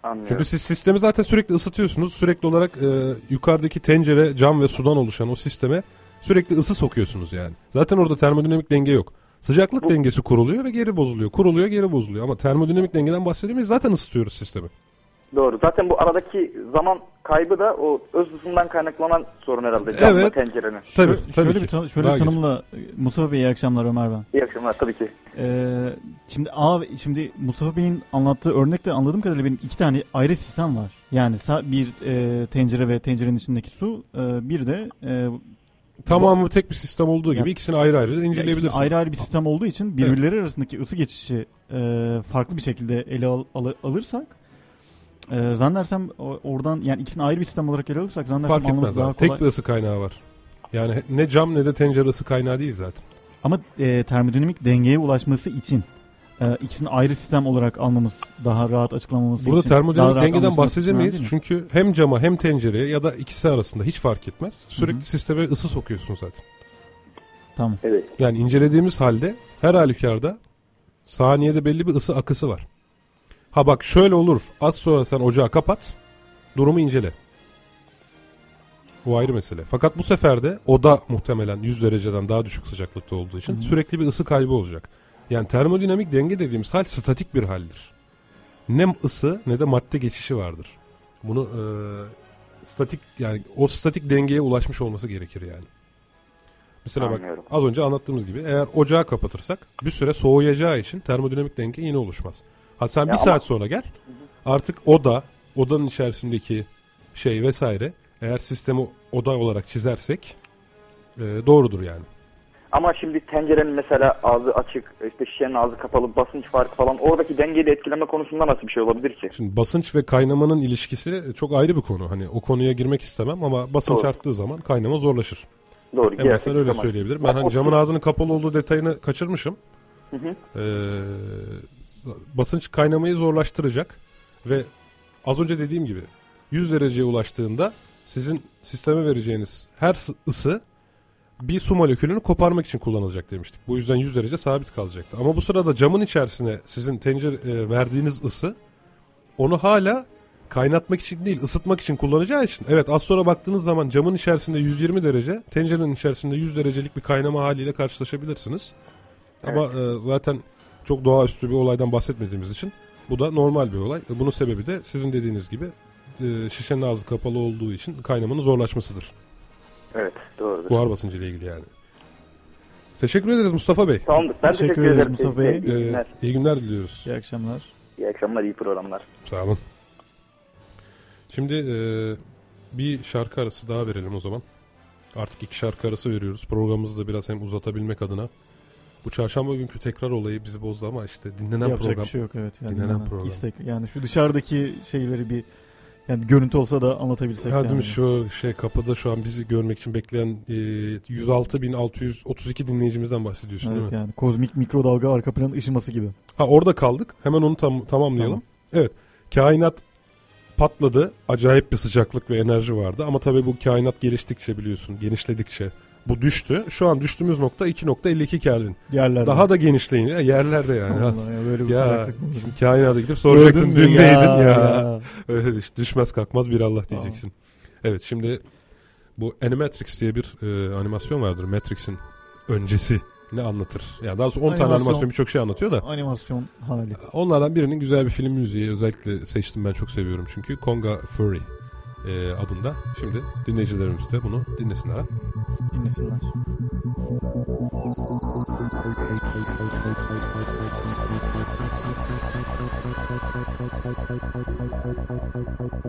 [SPEAKER 5] Anlıyorum.
[SPEAKER 2] Çünkü siz sistemi zaten sürekli ısıtıyorsunuz. Sürekli olarak e, yukarıdaki tencere, cam ve sudan oluşan o sisteme sürekli ısı sokuyorsunuz yani. Zaten orada termodinamik denge yok. Sıcaklık dengesi kuruluyor ve geri bozuluyor. Kuruluyor, geri bozuluyor. Ama termodinamik dengeden bahsedemeyiz. Zaten ısıtıyoruz sistemi.
[SPEAKER 5] Doğru. Zaten bu aradaki zaman kaybı da o öz ısından kaynaklanan sorun herhalde. Camla
[SPEAKER 2] Evet.
[SPEAKER 5] tencerenin.
[SPEAKER 2] Tabii,
[SPEAKER 3] şöyle,
[SPEAKER 2] tabii
[SPEAKER 3] şöyle
[SPEAKER 2] ki.
[SPEAKER 3] bir, tan- şöyle bir
[SPEAKER 2] geç.
[SPEAKER 3] tanımla Mustafa Bey iyi akşamlar Ömer ben.
[SPEAKER 5] İyi akşamlar tabii ki.
[SPEAKER 3] Ee, şimdi A, şimdi Mustafa Bey'in anlattığı örnekte anladığım kadarıyla benim iki tane ayrı sistem var. Yani bir e, tencere ve tencerenin içindeki su, e, bir de e,
[SPEAKER 2] Tamamı tek bir sistem olduğu gibi
[SPEAKER 3] Ya-
[SPEAKER 2] ikisini ayrı ayrı inceleyebilirsin.
[SPEAKER 3] ayrı ayrı bir sistem olduğu için birbirleri arasındaki ısı geçişi e, farklı bir şekilde ele al- al- alırsak Ee, zannedersem oradan yani ikisini ayrı bir sistem olarak ele alırsak zannedersem
[SPEAKER 2] Fark etmez
[SPEAKER 3] anlaması daha
[SPEAKER 2] abi.
[SPEAKER 3] kolay.
[SPEAKER 2] Tek bir ısı kaynağı var. Yani ne cam ne de tencere ısı kaynağı değil zaten.
[SPEAKER 3] Ama e, termodinamik dengeye ulaşması için e, ikisini ayrı sistem olarak almamız daha rahat açıklamamız
[SPEAKER 2] Burada
[SPEAKER 3] için. daha
[SPEAKER 2] termodinamik dengeden bahsedemeyiz. Çünkü hem cama hem tencereye ya da ikisi arasında hiç fark etmez. Sürekli
[SPEAKER 3] Hı hı.
[SPEAKER 2] sisteme ısı sokuyorsun zaten.
[SPEAKER 3] Tamam.
[SPEAKER 5] Evet.
[SPEAKER 2] Yani incelediğimiz halde her halükarda saniyede belli bir ısı akısı var. Ha bak şöyle olur. Az sonra sen ocağı kapat. Durumu incele. Bu ayrı mesele. Fakat bu sefer de oda muhtemelen 100 dereceden daha düşük sıcaklıkta olduğu için
[SPEAKER 3] Hı hı.
[SPEAKER 2] sürekli bir ısı kaybı olacak. Yani termodinamik denge dediğimiz hal statik bir haldir. Ne ısı ne de madde geçişi vardır. Bunu e, statik yani o statik dengeye ulaşmış olması gerekir yani. Mesela bak
[SPEAKER 5] Anlıyorum.
[SPEAKER 2] az önce anlattığımız gibi eğer ocağı kapatırsak bir süre soğuyacağı için termodinamik denge yine oluşmaz. Ha sen
[SPEAKER 5] Ya
[SPEAKER 2] bir
[SPEAKER 5] ama-
[SPEAKER 2] saat sonra gel artık oda, odanın içerisindeki şey vesaire eğer sistemi oda olarak çizersek e, doğrudur yani.
[SPEAKER 5] Ama şimdi tencerenin mesela ağzı açık, işte şişenin ağzı kapalı, basınç farkı falan oradaki dengeyi de etkileme konusunda nasıl bir şey olabilir ki?
[SPEAKER 2] Şimdi basınç ve kaynamanın ilişkisi çok ayrı bir konu. Hani o konuya girmek istemem ama basınç
[SPEAKER 5] Doğru.
[SPEAKER 2] arttığı zaman kaynama zorlaşır.
[SPEAKER 5] Doğru.
[SPEAKER 2] En
[SPEAKER 5] girersek
[SPEAKER 2] basitinden öyle
[SPEAKER 5] tamam.
[SPEAKER 2] söyleyebilirim. Ben hani camın ağzının kapalı olduğu detayını kaçırmışım.
[SPEAKER 5] Hı hı.
[SPEAKER 2] Ee, basınç kaynamayı zorlaştıracak ve az önce dediğim gibi 100 dereceye ulaştığında sizin sisteme vereceğiniz her sı- ısı bir su molekülünü koparmak için kullanılacak demiştik. Bu yüzden 100 derece sabit kalacaktı. Ama bu sırada camın içerisine sizin tencere e, verdiğiniz ısı onu hala kaynatmak için değil ısıtmak için kullanacağı için. Evet az sonra baktığınız zaman camın içerisinde 120 derece tencerenin içerisinde 100 derecelik bir kaynama haliyle karşılaşabilirsiniz. Ama e, zaten çok doğaüstü bir olaydan bahsetmediğimiz için bu da normal bir olay. Bunun sebebi de sizin dediğiniz gibi e, şişenin ağzı kapalı olduğu için kaynamanın zorlaşmasıdır.
[SPEAKER 5] Evet doğrudur.
[SPEAKER 2] Buhar basıncı ile ilgili yani. Teşekkür ederiz Mustafa Bey.
[SPEAKER 5] Tamamdır. Ben
[SPEAKER 3] Teşekkür
[SPEAKER 5] teşekkür,
[SPEAKER 3] ederiz
[SPEAKER 5] ederim.
[SPEAKER 3] Mustafa Bey.
[SPEAKER 5] İyi
[SPEAKER 2] Ee,
[SPEAKER 5] günler.
[SPEAKER 2] iyi günler diliyoruz.
[SPEAKER 3] İyi akşamlar.
[SPEAKER 5] İyi akşamlar, iyi programlar.
[SPEAKER 2] Sağ olun. Şimdi e, bir şarkı arası daha verelim o zaman. Artık iki şarkı arası veriyoruz. Programımızı da biraz hem uzatabilmek adına. Bu çarşamba günkü tekrar olayı bizi bozdu ama işte dinlenen
[SPEAKER 3] Yapacak
[SPEAKER 2] program.
[SPEAKER 3] bir şey yok evet. Yani
[SPEAKER 2] dinlenen
[SPEAKER 3] dinlenen
[SPEAKER 2] program.
[SPEAKER 3] istek. Yani şu dışarıdaki şeyleri bir yani görüntü olsa da anlatabilsek.
[SPEAKER 2] Ha,
[SPEAKER 3] yani.
[SPEAKER 2] değil şu şey kapıda şu an bizi görmek için bekleyen e, 106.632 dinleyicimizden bahsediyorsun değil
[SPEAKER 3] Evet
[SPEAKER 2] mi?
[SPEAKER 3] yani kozmik mikrodalga arka planın ışıması gibi.
[SPEAKER 2] Ha orada kaldık. Hemen onu tam, tamamlayalım. Evet. Kainat patladı. Acayip bir sıcaklık ve enerji vardı. Ama tabii bu kainat geliştikçe biliyorsun, genişledikçe bu düştü. Şu an düştüğümüz nokta 2.52 Kelvin.
[SPEAKER 3] Yerlerde.
[SPEAKER 2] Daha da genişleyin. Ya, yerlerde yani.
[SPEAKER 3] Allah ya böyle bir
[SPEAKER 2] Ya kainata gidip soracaksın
[SPEAKER 3] Gördün
[SPEAKER 2] dün neydin ya. Öyle düş- düşmez kalkmaz bir Allah diyeceksin. Evet şimdi bu Animatrix diye bir e, animasyon vardır. Matrix'in öncesi ne anlatır? Yani daha sonra 10 tane
[SPEAKER 3] Animasyon.
[SPEAKER 2] animasyon birçok şey anlatıyor da.
[SPEAKER 3] Animasyon hali.
[SPEAKER 2] Onlardan birinin güzel bir film müziği özellikle seçtim ben çok seviyorum çünkü Konga Fury e, adında. Şimdi dinleyicilerimiz de bunu dinlesinler. ha.
[SPEAKER 3] Dinlesinler.
[SPEAKER 6] Thank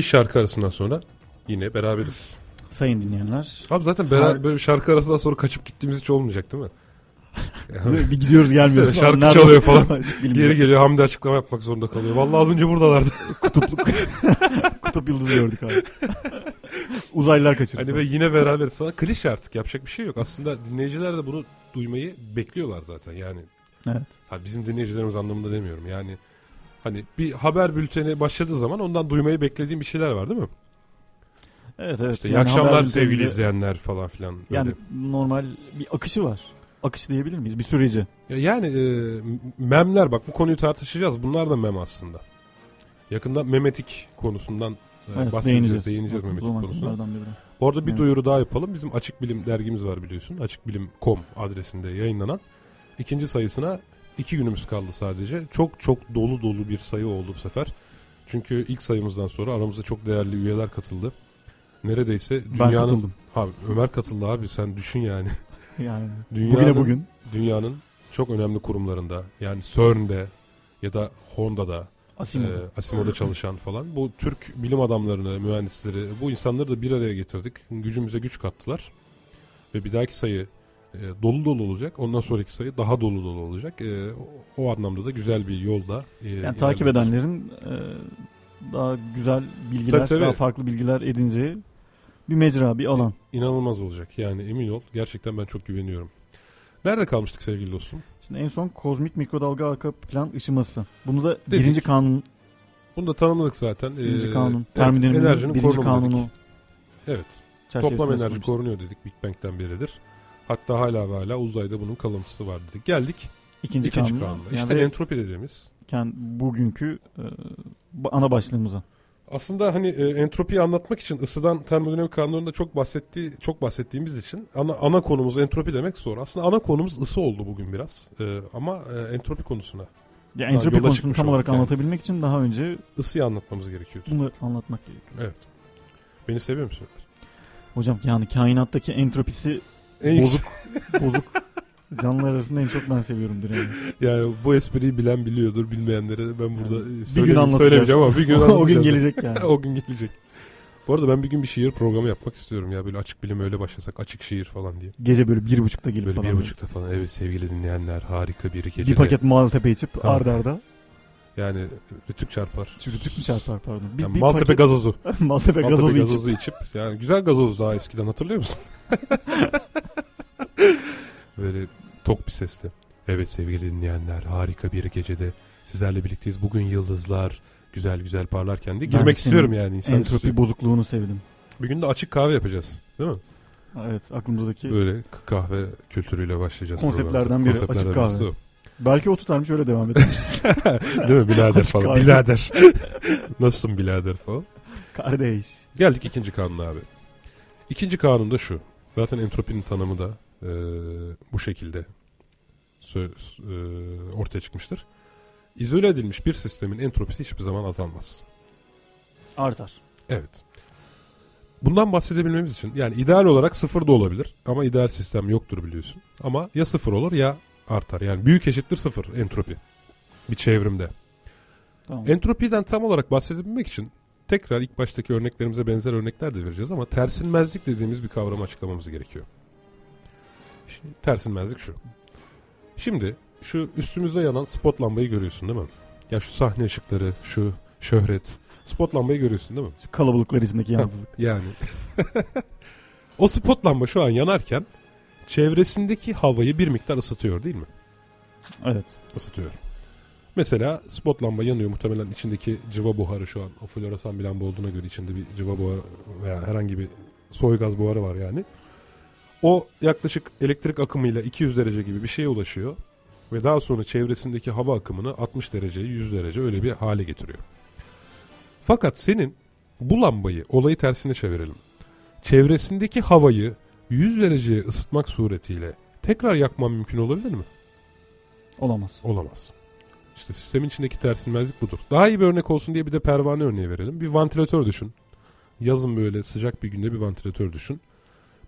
[SPEAKER 2] Bir şarkı arasından sonra yine beraberiz.
[SPEAKER 3] Sayın dinleyenler.
[SPEAKER 2] Abi zaten beraber, böyle şarkı arasından sonra kaçıp gittiğimiz hiç olmayacak değil mi? *laughs* Yani
[SPEAKER 3] bir gidiyoruz gelmiyoruz.
[SPEAKER 2] Şarkı
[SPEAKER 3] Nerede-
[SPEAKER 2] çalıyor *laughs* falan. Geri geliyor Hamdi açıklama yapmak zorunda kalıyor. Vallahi az önce buradalardı. *laughs*
[SPEAKER 3] Kutupluk. Kutup yıldızı gördük abi. Uzaylılar kaçırdı.
[SPEAKER 2] Hani ve yine beraberiz falan. Klişe artık yapacak bir şey yok. Aslında dinleyiciler de bunu duymayı bekliyorlar zaten. Yani
[SPEAKER 3] Evet.
[SPEAKER 2] ha, bizim dinleyicilerimiz anlamında demiyorum. Yani hani bir haber bülteni başladığı zaman ondan duymayı beklediğim bir şeyler var değil mi?
[SPEAKER 3] Evet evet.
[SPEAKER 2] İşte
[SPEAKER 3] Yani
[SPEAKER 2] iyi akşamlar sevgili
[SPEAKER 3] bülteninde-
[SPEAKER 2] izleyenler falan filan. Böyle.
[SPEAKER 3] Yani normal bir akışı var. Akış diyebilir miyiz? Bir süreci.
[SPEAKER 2] Ya Yani e, memler bak bu konuyu tartışacağız. Bunlar da mem aslında. Yakında memetik konusundan e,
[SPEAKER 3] Evet,
[SPEAKER 2] bahsedeceğiz,
[SPEAKER 3] değineceğiz.
[SPEAKER 2] memetik konusuna. Bu arada bir
[SPEAKER 3] Evet.
[SPEAKER 2] duyuru daha yapalım. Bizim Açık Bilim dergimiz var biliyorsun. Açıkbilim.com adresinde yayınlanan. ikinci sayısına iki günümüz kaldı sadece. Çok çok dolu dolu bir sayı oldu bu sefer. Çünkü ilk sayımızdan sonra aramızda çok değerli üyeler katıldı. Neredeyse
[SPEAKER 3] Ben
[SPEAKER 2] dünyanın...
[SPEAKER 3] katıldım.
[SPEAKER 2] Abi, Ömer katıldı abi sen düşün yani. *laughs*
[SPEAKER 3] Yani *laughs*
[SPEAKER 2] Dünyanın,
[SPEAKER 3] bugüne bugün.
[SPEAKER 2] Dünyanın çok önemli kurumlarında yani CERN'de ya da Honda'da
[SPEAKER 3] Asimov.
[SPEAKER 2] e, Asimov'da çalışan falan. Bu Türk bilim adamlarını, mühendisleri, bu insanları da bir araya getirdik. Gücümüze güç kattılar. Ve bir dahaki sayı e, dolu dolu olacak. Ondan sonraki sayı daha dolu dolu olacak. E, o, o anlamda da güzel bir yolda. E,
[SPEAKER 3] yani takip edenlerin e, daha güzel bilgiler,
[SPEAKER 2] Tabii, tabii.
[SPEAKER 3] daha farklı bilgiler edineceği bir mecra, bir alan.
[SPEAKER 2] İnanılmaz olacak. Yani emin ol. Gerçekten ben çok güveniyorum. Nerede kalmıştık sevgili dostum?
[SPEAKER 3] Şimdi en son kozmik mikrodalga arka plan ışıması. Bunu da
[SPEAKER 2] Dedik.
[SPEAKER 3] birinci kanun,
[SPEAKER 2] Bunu da tanımladık zaten.
[SPEAKER 3] birinci
[SPEAKER 2] E,
[SPEAKER 3] kanun, termodinamiğin birinci
[SPEAKER 2] korunumu dedik.
[SPEAKER 3] kanunu.
[SPEAKER 2] Evet. Toplam enerji korunuyor dedik Big Bang'den beridir. Hatta hala ve hala uzayda bunun kalıntısı var dedik. Geldik
[SPEAKER 3] İkinci,
[SPEAKER 2] ikinci
[SPEAKER 3] kanunu.
[SPEAKER 2] kanuna.
[SPEAKER 3] Yani
[SPEAKER 2] İşte entropi dediğimiz.
[SPEAKER 3] kend- bugünkü e, ana başlığımıza.
[SPEAKER 2] Aslında hani e, entropiyi anlatmak için ısıdan termodinamik kanunlarında çok bahsettiği çok bahsettiğimiz için ana ana konumuz entropi demek zor. Aslında ana konumuz ısı oldu bugün biraz. E, ama e, entropi konusuna
[SPEAKER 3] Ya
[SPEAKER 2] Ha,
[SPEAKER 3] entropi konusunu tam olarak
[SPEAKER 2] yani.
[SPEAKER 3] anlatabilmek için daha önce
[SPEAKER 2] ısıyı anlatmamız gerekiyordu.
[SPEAKER 3] bunları anlatmak gerekiyor.
[SPEAKER 2] Evet. Beni seviyor musun?
[SPEAKER 3] Hocam yani kainattaki entropisi
[SPEAKER 2] En
[SPEAKER 3] bozuk *laughs* bozuk canlılar arasında en çok ben seviyorumdur yani.
[SPEAKER 2] Yani bu espriyi bilen biliyordur, bilmeyenlere ben burada e, söyleme-
[SPEAKER 3] anlatacağız.
[SPEAKER 2] söylemeyeceğim ama bir gün *laughs*
[SPEAKER 3] o gün gelecek yani. *laughs*
[SPEAKER 2] o gün gelecek. Bu arada ben bir gün bir şiir programı yapmak istiyorum ya böyle açık bilim öyle başlasak açık şiir falan diye.
[SPEAKER 3] Gece böyle bir buçukta gelip
[SPEAKER 2] Böyle
[SPEAKER 3] falan.
[SPEAKER 2] bir buçukta falan evet sevgili dinleyenler harika bir gece.
[SPEAKER 3] Bir paket Maltepe içip
[SPEAKER 2] Ha.
[SPEAKER 3] arda arda.
[SPEAKER 2] Yani rütük çarpar.
[SPEAKER 3] Rütük mü çarpar pardon. Biz
[SPEAKER 2] Yani
[SPEAKER 3] bir
[SPEAKER 2] Maltepe
[SPEAKER 3] paket
[SPEAKER 2] gazozu. *laughs*
[SPEAKER 3] Maltepe gazozu
[SPEAKER 2] Maltepe
[SPEAKER 3] içip.
[SPEAKER 2] gazozu içip. Yani güzel gazoz daha eskiden hatırlıyor musun? *laughs* Böyle tok bir sesle. Evet sevgili dinleyenler harika bir gecede sizlerle birlikteyiz. Bugün yıldızlar güzel güzel parlarken de
[SPEAKER 3] Ben
[SPEAKER 2] girmek
[SPEAKER 3] senin
[SPEAKER 2] istiyorum yani. insan
[SPEAKER 3] Entropi
[SPEAKER 2] istiyor.
[SPEAKER 3] bozukluğunu sevdim.
[SPEAKER 2] Bir gün de açık kahve yapacağız. Değil mi?
[SPEAKER 3] Evet aklımızdaki.
[SPEAKER 2] Böyle kahve kültürüyle başlayacağız.
[SPEAKER 3] Konseptlerden biri, açık
[SPEAKER 2] birisi
[SPEAKER 3] kahve.
[SPEAKER 2] o.
[SPEAKER 3] Belki o tutarmış öyle devam ederiz. *laughs*
[SPEAKER 2] Değil mi? Bilader
[SPEAKER 3] Açık
[SPEAKER 2] falan.
[SPEAKER 3] kahve.
[SPEAKER 2] Bilader. *laughs* Nasılsın bilader falan.
[SPEAKER 3] Kardeş.
[SPEAKER 2] Geldik ikinci kanuna abi. İkinci kanun da şu. Zaten entropinin tanımı da e, bu şekilde sö- e, ortaya çıkmıştır. İzole edilmiş bir sistemin entropisi hiçbir zaman azalmaz.
[SPEAKER 3] Artar.
[SPEAKER 2] Evet. bundan bahsedebilmemiz için yani ideal olarak sıfır da olabilir ama ideal sistem yoktur biliyorsun. Ama ya sıfır olur ya artar. Yani büyük eşittir sıfır entropi bir çevrimde.
[SPEAKER 3] Tamam.
[SPEAKER 2] Entropiden tam olarak bahsedebilmek için tekrar ilk baştaki örneklerimize benzer örnekler de vereceğiz ama tersinmezlik dediğimiz bir kavramı açıklamamız gerekiyor. Şimdi, tersinmezlik şu. Şimdi şu üstümüzde yanan spot lambayı görüyorsun değil mi? Ya şu sahne ışıkları, şu şöhret. Spot lambayı görüyorsun değil mi?
[SPEAKER 3] Şu kalabalıklar içindeki yalnızlık.
[SPEAKER 2] Yani. *laughs* o spot lamba şu an yanarken çevresindeki havayı bir miktar ısıtıyor değil mi?
[SPEAKER 3] evet.
[SPEAKER 2] Isıtıyor. Mesela spot lamba yanıyor muhtemelen içindeki cıva buharı şu an o floresan bir lamba olduğuna göre içinde bir cıva buharı veya herhangi bir soy gaz buharı var yani. O yaklaşık elektrik akımıyla 200 derece gibi bir şeye ulaşıyor ve daha sonra çevresindeki hava akımını 60 dereceyi 100 derece öyle bir hale getiriyor. Fakat senin bu lambayı olayı tersine çevirelim. Çevresindeki havayı 100 dereceye ısıtmak suretiyle tekrar yakman mümkün olabilir mi?
[SPEAKER 3] Olamaz.
[SPEAKER 2] Olamaz. İşte sistemin içindeki tersinmezlik budur. Daha iyi bir örnek olsun diye bir de pervane örneği verelim. Bir vantilatör düşün. Yazın böyle sıcak bir günde bir vantilatör düşün.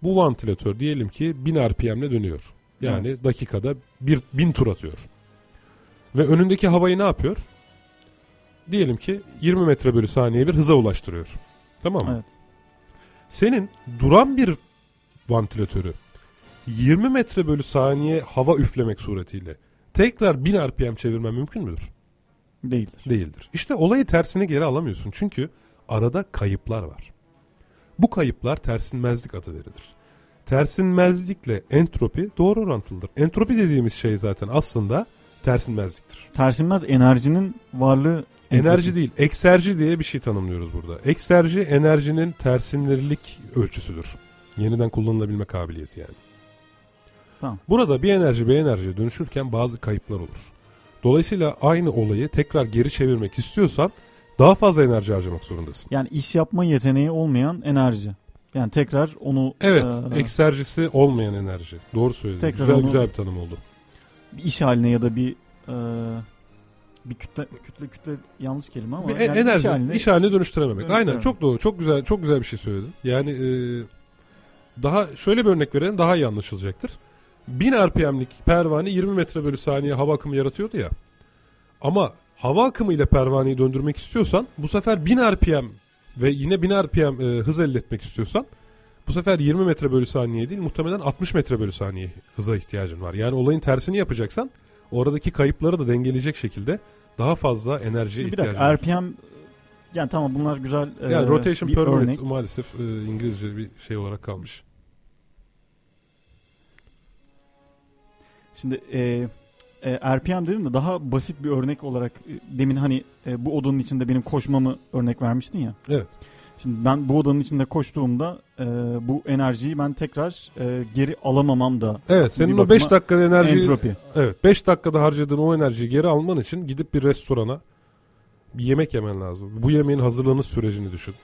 [SPEAKER 2] Bu vantilatör diyelim ki 1000 RPM'le dönüyor. Yani dakikada bir, 1000 tur atıyor. Ve önündeki havayı ne yapıyor? Diyelim ki 20 metre bölü saniye bir hıza ulaştırıyor. Tamam mı?
[SPEAKER 3] Evet.
[SPEAKER 2] Senin duran bir vantilatörü 20 metre bölü saniye hava üflemek suretiyle tekrar 1000 RPM çevirmen mümkün müdür?
[SPEAKER 3] Değildir.
[SPEAKER 2] Değildir. İşte olayı tersine geri alamıyorsun. Çünkü arada kayıplar var. Bu kayıplar tersinmezlik adı verilir. Tersinmezlikle entropi doğru orantılıdır. Entropi dediğimiz şey zaten aslında tersinmezliktir.
[SPEAKER 3] Tersinmez enerjinin varlığı
[SPEAKER 2] Enerji değil, ekserji diye bir şey tanımlıyoruz burada. Ekserji enerjinin tersinirlik ölçüsüdür. Yeniden kullanılabilme kabiliyeti yani.
[SPEAKER 3] Tamam.
[SPEAKER 2] Burada bir enerji bir enerjiye dönüşürken bazı kayıplar olur. Dolayısıyla aynı olayı tekrar geri çevirmek istiyorsan daha fazla enerji harcamak zorundasın.
[SPEAKER 3] Yani iş yapma yeteneği olmayan enerji. Yani tekrar onu
[SPEAKER 2] Evet,
[SPEAKER 3] e,
[SPEAKER 2] ekserjisi olmayan enerji. Doğru söyledin.
[SPEAKER 3] Tekrar
[SPEAKER 2] güzel
[SPEAKER 3] onu-
[SPEAKER 2] güzel bir tanım oldu.
[SPEAKER 3] bir iş haline ya da bir e, bir kütle kütle kütle yanlış kelime ama
[SPEAKER 2] Bir
[SPEAKER 3] yani
[SPEAKER 2] e- enerji,
[SPEAKER 3] iş haline,
[SPEAKER 2] iş haline dönüştürememek.
[SPEAKER 3] Dönüştürememek.
[SPEAKER 2] Aynen, çok doğru. Çok güzel, çok güzel bir şey söyledin. Yani e, daha şöyle bir örnek verelim, daha iyi anlaşılacaktır. 1000 RPM'lik pervane 20 metre bölü saniye hava akımı yaratıyordu ya. Ama hava akımı ile pervaneyi döndürmek istiyorsan bu sefer 1000 RPM ve yine 1000 RPM e, hız elde etmek istiyorsan bu sefer 20 metre bölü saniye değil muhtemelen 60 metre bölü saniye hıza ihtiyacın var. Yani olayın tersini yapacaksan oradaki kayıpları da dengeleyecek şekilde daha fazla enerjiye
[SPEAKER 3] Şimdi bir
[SPEAKER 2] ihtiyacın
[SPEAKER 3] dakika
[SPEAKER 2] var.
[SPEAKER 3] RPM yani tamam bunlar güzel e,
[SPEAKER 2] Yani rotation
[SPEAKER 3] bir
[SPEAKER 2] per minute
[SPEAKER 3] örnek.
[SPEAKER 2] maalesef e, İngilizce bir şey olarak kalmış.
[SPEAKER 3] Şimdi e, e, RPM dedim de daha basit bir örnek olarak e, demin hani e, bu odanın içinde benim koşmamı örnek vermiştin ya.
[SPEAKER 2] Evet.
[SPEAKER 3] Şimdi ben bu odanın içinde koştuğumda e, bu enerjiyi ben tekrar e, geri alamamam da
[SPEAKER 2] Evet senin o 5
[SPEAKER 3] bakıma
[SPEAKER 2] dakika enerji
[SPEAKER 3] entropi.
[SPEAKER 2] evet 5 dakikada harcadığın o enerjiyi geri alman için gidip bir restorana bir yemek yemen lazım. Bu yemeğin hazırlanış sürecini düşün.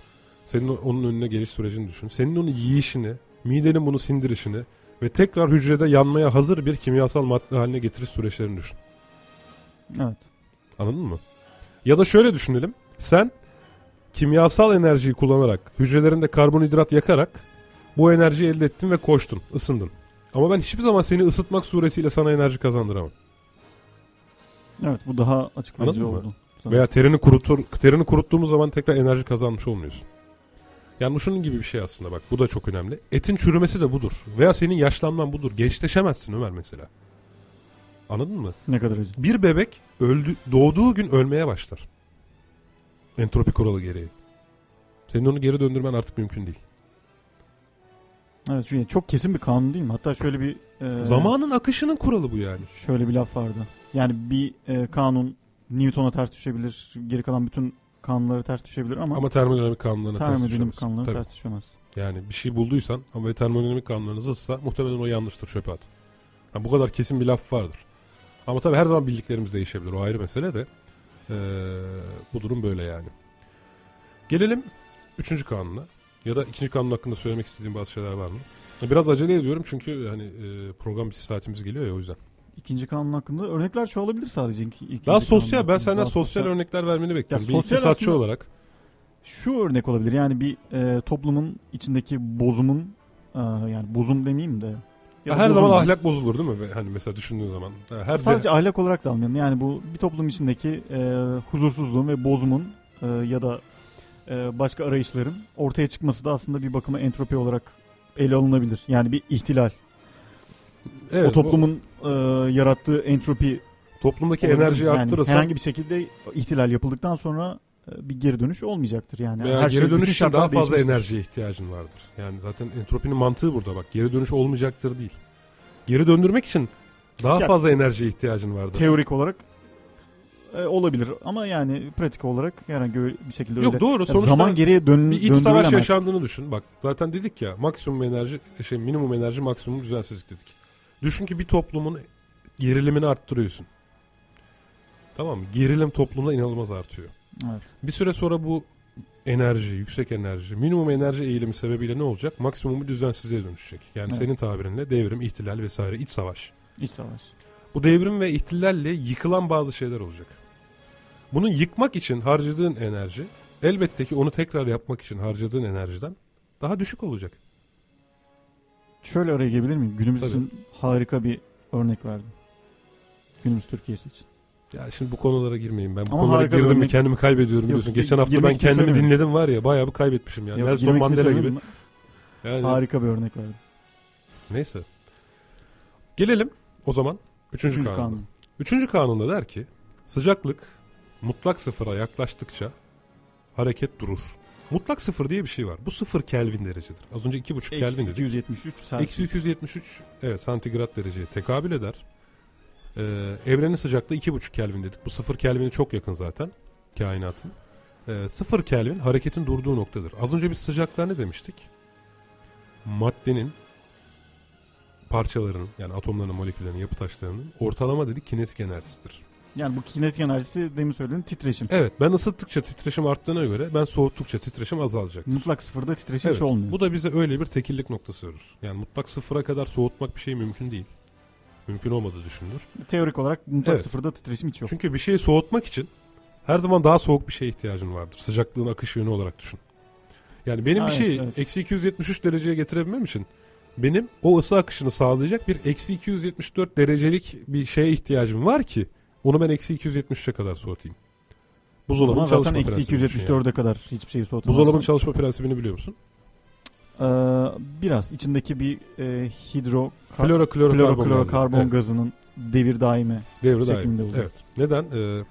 [SPEAKER 2] Senin onun önüne geliş sürecini düşün. Senin onu yiyişini, midenin bunu sindirişini ve tekrar hücrede yanmaya hazır bir kimyasal madde haline getiriş süreçlerini düşün.
[SPEAKER 3] Evet.
[SPEAKER 2] Anladın mı? Ya da şöyle düşünelim. Sen kimyasal enerjiyi kullanarak hücrelerinde karbonhidrat yakarak bu enerjiyi elde ettin ve koştun, ısındın. Ama ben hiçbir zaman seni ısıtmak suretiyle sana enerji kazandıramam.
[SPEAKER 3] Evet bu daha açıklayıcı
[SPEAKER 2] Anladın mı?
[SPEAKER 3] Sanırım.
[SPEAKER 2] Veya terini kurutur, terini kuruttuğumuz zaman tekrar enerji kazanmış olmuyorsun. Yani bu şunun gibi bir şey aslında bak. Bu da çok önemli. Etin çürümesi de budur. Veya senin yaşlanman budur. Gençleşemezsin Ömer mesela. Anladın mı?
[SPEAKER 3] Ne kadar acı.
[SPEAKER 2] Bir bebek öldü, doğduğu gün ölmeye başlar. Entropi kuralı gereği. Senin onu geri döndürmen artık mümkün değil.
[SPEAKER 3] Evet çünkü çok kesin bir kanun değil mi? Hatta şöyle bir e,
[SPEAKER 2] Zamanın akışının kuralı bu yani.
[SPEAKER 3] şöyle bir laf vardı. Yani bir e, kanun Newton'a ters düşebilir. Geri kalan bütün kanunlara ters düşebilir ama,
[SPEAKER 2] Ama termodinamik kanunlarına ters
[SPEAKER 3] termodinamik
[SPEAKER 2] düşemez.
[SPEAKER 3] kanunlara
[SPEAKER 2] Tabii.
[SPEAKER 3] ters düşemez.
[SPEAKER 2] Yani bir şey bulduysan ama termodinamik kanunlarına zıtsa muhtemelen o yanlıştır çöpe at. Ha, bu kadar kesin bir laf vardır. Ama tabii her zaman bildiklerimiz değişebilir. O ayrı mesele de. Ee, bu durum böyle yani. Gelelim üçüncü kanuna. Ya da ikinci kanun hakkında söylemek istediğim bazı şeyler var mı? Biraz acele ediyorum çünkü hani e, program bir saatimiz geliyor ya o yüzden.
[SPEAKER 3] İkinci kanun hakkında örnekler çoğalabilir sadece. İki, ikinci
[SPEAKER 2] Daha sosyal ben senden
[SPEAKER 3] Daha
[SPEAKER 2] sosyal örnekler vermeni bekliyorum.
[SPEAKER 3] Ya
[SPEAKER 2] bir
[SPEAKER 3] sosyal
[SPEAKER 2] iktisatçı olarak.
[SPEAKER 3] Şu örnek olabilir yani bir e, toplumun içindeki bozumun e, yani bozum demeyeyim de. ya
[SPEAKER 2] her zaman
[SPEAKER 3] diyeyim.
[SPEAKER 2] ahlak bozulur değil mi? Hani mesela düşündüğün zaman. Her de-
[SPEAKER 3] Sadece ahlak olarak da almayalım. Yani bu bir toplum içindeki e, huzursuzluğun ve bozumun e, ya da e, başka arayışların ortaya çıkması da aslında bir bakıma entropi olarak ele alınabilir. Yani bir ihtilal.
[SPEAKER 2] evet,
[SPEAKER 3] o toplumun e, yarattığı entropi
[SPEAKER 2] toplumdaki
[SPEAKER 3] olabilir.
[SPEAKER 2] enerjiyi
[SPEAKER 3] yani
[SPEAKER 2] arttırırsan
[SPEAKER 3] herhangi bir şekilde ihtilal yapıldıktan sonra e, bir geri dönüş olmayacaktır yani.
[SPEAKER 2] veya
[SPEAKER 3] Her şey-
[SPEAKER 2] geri
[SPEAKER 3] bütün
[SPEAKER 2] dönüş için daha fazla enerjiye ihtiyacın vardır. Yani zaten entropinin mantığı burada bak. Geri dönüş olmayacaktır değil. Geri döndürmek için daha
[SPEAKER 3] Ya-
[SPEAKER 2] fazla enerjiye ihtiyacın vardır.
[SPEAKER 3] Teorik olarak e, olabilir ama yani pratik olarak herhangi bir şekilde
[SPEAKER 2] Yok
[SPEAKER 3] öyle.
[SPEAKER 2] doğru sonuçta
[SPEAKER 3] zaman geriye dön,
[SPEAKER 2] bir iç savaş yaşandığını düşün. Bak zaten dedik ya maksimum enerji şey minimum enerji maksimum düzensizlik dedik. Düşün ki bir toplumun gerilimini arttırıyorsun. Tamam mı? Gerilim toplumda inanılmaz artıyor.
[SPEAKER 3] Evet.
[SPEAKER 2] Bir süre sonra bu enerji, yüksek enerji, minimum enerji eğilimi sebebiyle ne olacak? Maksimum bir düzensizliğe dönüşecek. Yani
[SPEAKER 3] Evet.
[SPEAKER 2] senin tabirinle devrim, ihtilal vesaire iç savaş.
[SPEAKER 3] İç savaş.
[SPEAKER 2] Bu devrim ve ihtilalle yıkılan bazı şeyler olacak. Bunu yıkmak için harcadığın enerji elbette ki onu tekrar yapmak için harcadığın enerjiden daha düşük olacak.
[SPEAKER 3] Şöyle araya girebilir miyim? Günümüz
[SPEAKER 2] Tabii.
[SPEAKER 3] için harika bir örnek verdim. Günümüz Türkiye'si için.
[SPEAKER 2] Ya şimdi bu konulara girmeyeyim ben. Bu
[SPEAKER 3] Ama
[SPEAKER 2] konulara girdim mi
[SPEAKER 3] örnek-
[SPEAKER 2] kendimi kaybediyorum
[SPEAKER 3] Yok,
[SPEAKER 2] diyorsun. Geçen hafta ben kendimi dinledim var ya bayağı bir kaybetmişim yani.
[SPEAKER 3] Yok,
[SPEAKER 2] Nelson Mandela gibi. Yani,
[SPEAKER 3] Harika bir örnek verdim.
[SPEAKER 2] Neyse. Gelelim o zaman üçüncü,
[SPEAKER 3] Üçüncü
[SPEAKER 2] kanuna.
[SPEAKER 3] kanun.
[SPEAKER 2] Üçüncü kanunda der ki sıcaklık mutlak sıfıra yaklaştıkça hareket durur. Mutlak sıfır diye bir şey var. Bu sıfır Kelvin derecedir. Az önce iki buçuk
[SPEAKER 3] Eksi
[SPEAKER 2] Kelvin dedik.
[SPEAKER 3] 273
[SPEAKER 2] Eksi
[SPEAKER 3] Celsius.
[SPEAKER 2] 273 evet santigrat dereceye tekabül eder. Ee, evrenin sıcaklığı 2,5 Kelvin dedik. Bu 0 Kelvin'e çok yakın zaten kainatın. Ee, 0 Kelvin hareketin durduğu noktadır. Az önce biz sıcaklığa ne demiştik? Maddenin parçalarının yani atomların, moleküllerin, yapı taşlarının ortalama dedik kinetik enerjisidir.
[SPEAKER 3] Yani bu kinetik enerjisi demin söylediğin titreşim.
[SPEAKER 2] Evet ben ısıttıkça titreşim arttığına göre ben soğuttukça titreşim azalacaktır.
[SPEAKER 3] Mutlak sıfırda titreşim
[SPEAKER 2] Evet,
[SPEAKER 3] hiç olmuyor.
[SPEAKER 2] Bu da bize öyle bir tekillik noktası verir. Yani mutlak sıfıra kadar soğutmak bir şey mümkün değil. Mümkün olmadığı düşünülür.
[SPEAKER 3] Teorik olarak mutlak
[SPEAKER 2] Evet.
[SPEAKER 3] sıfırda titreşim hiç yok.
[SPEAKER 2] Çünkü bir şeyi soğutmak için her zaman daha soğuk bir şeye ihtiyacın vardır. Sıcaklığın akış yönü olarak düşün. Yani benim bir
[SPEAKER 3] Ha,
[SPEAKER 2] şeyi
[SPEAKER 3] evet, evet.
[SPEAKER 2] eksi 273 dereceye getirebilmem için benim o ısı akışını sağlayacak bir eksi 274 derecelik bir şeye ihtiyacım var ki onu ben eksi 273'e kadar soğutayım. Buzdolabının çalışma
[SPEAKER 3] zaten eksi
[SPEAKER 2] prensibini düşün
[SPEAKER 3] 274'e
[SPEAKER 2] yani.
[SPEAKER 3] kadar hiçbir şeyi soğutamazsın.
[SPEAKER 2] Buzdolabının çalışma prensibini biliyor musun?
[SPEAKER 3] Ee, biraz içindeki bir e, hidro
[SPEAKER 2] Flora
[SPEAKER 3] florokarbon
[SPEAKER 2] gazı. Evet.
[SPEAKER 3] gazının devir daimi
[SPEAKER 2] Devri
[SPEAKER 3] şeklinde
[SPEAKER 2] daim.
[SPEAKER 3] oluyor.
[SPEAKER 2] Evet. Neden? Ee,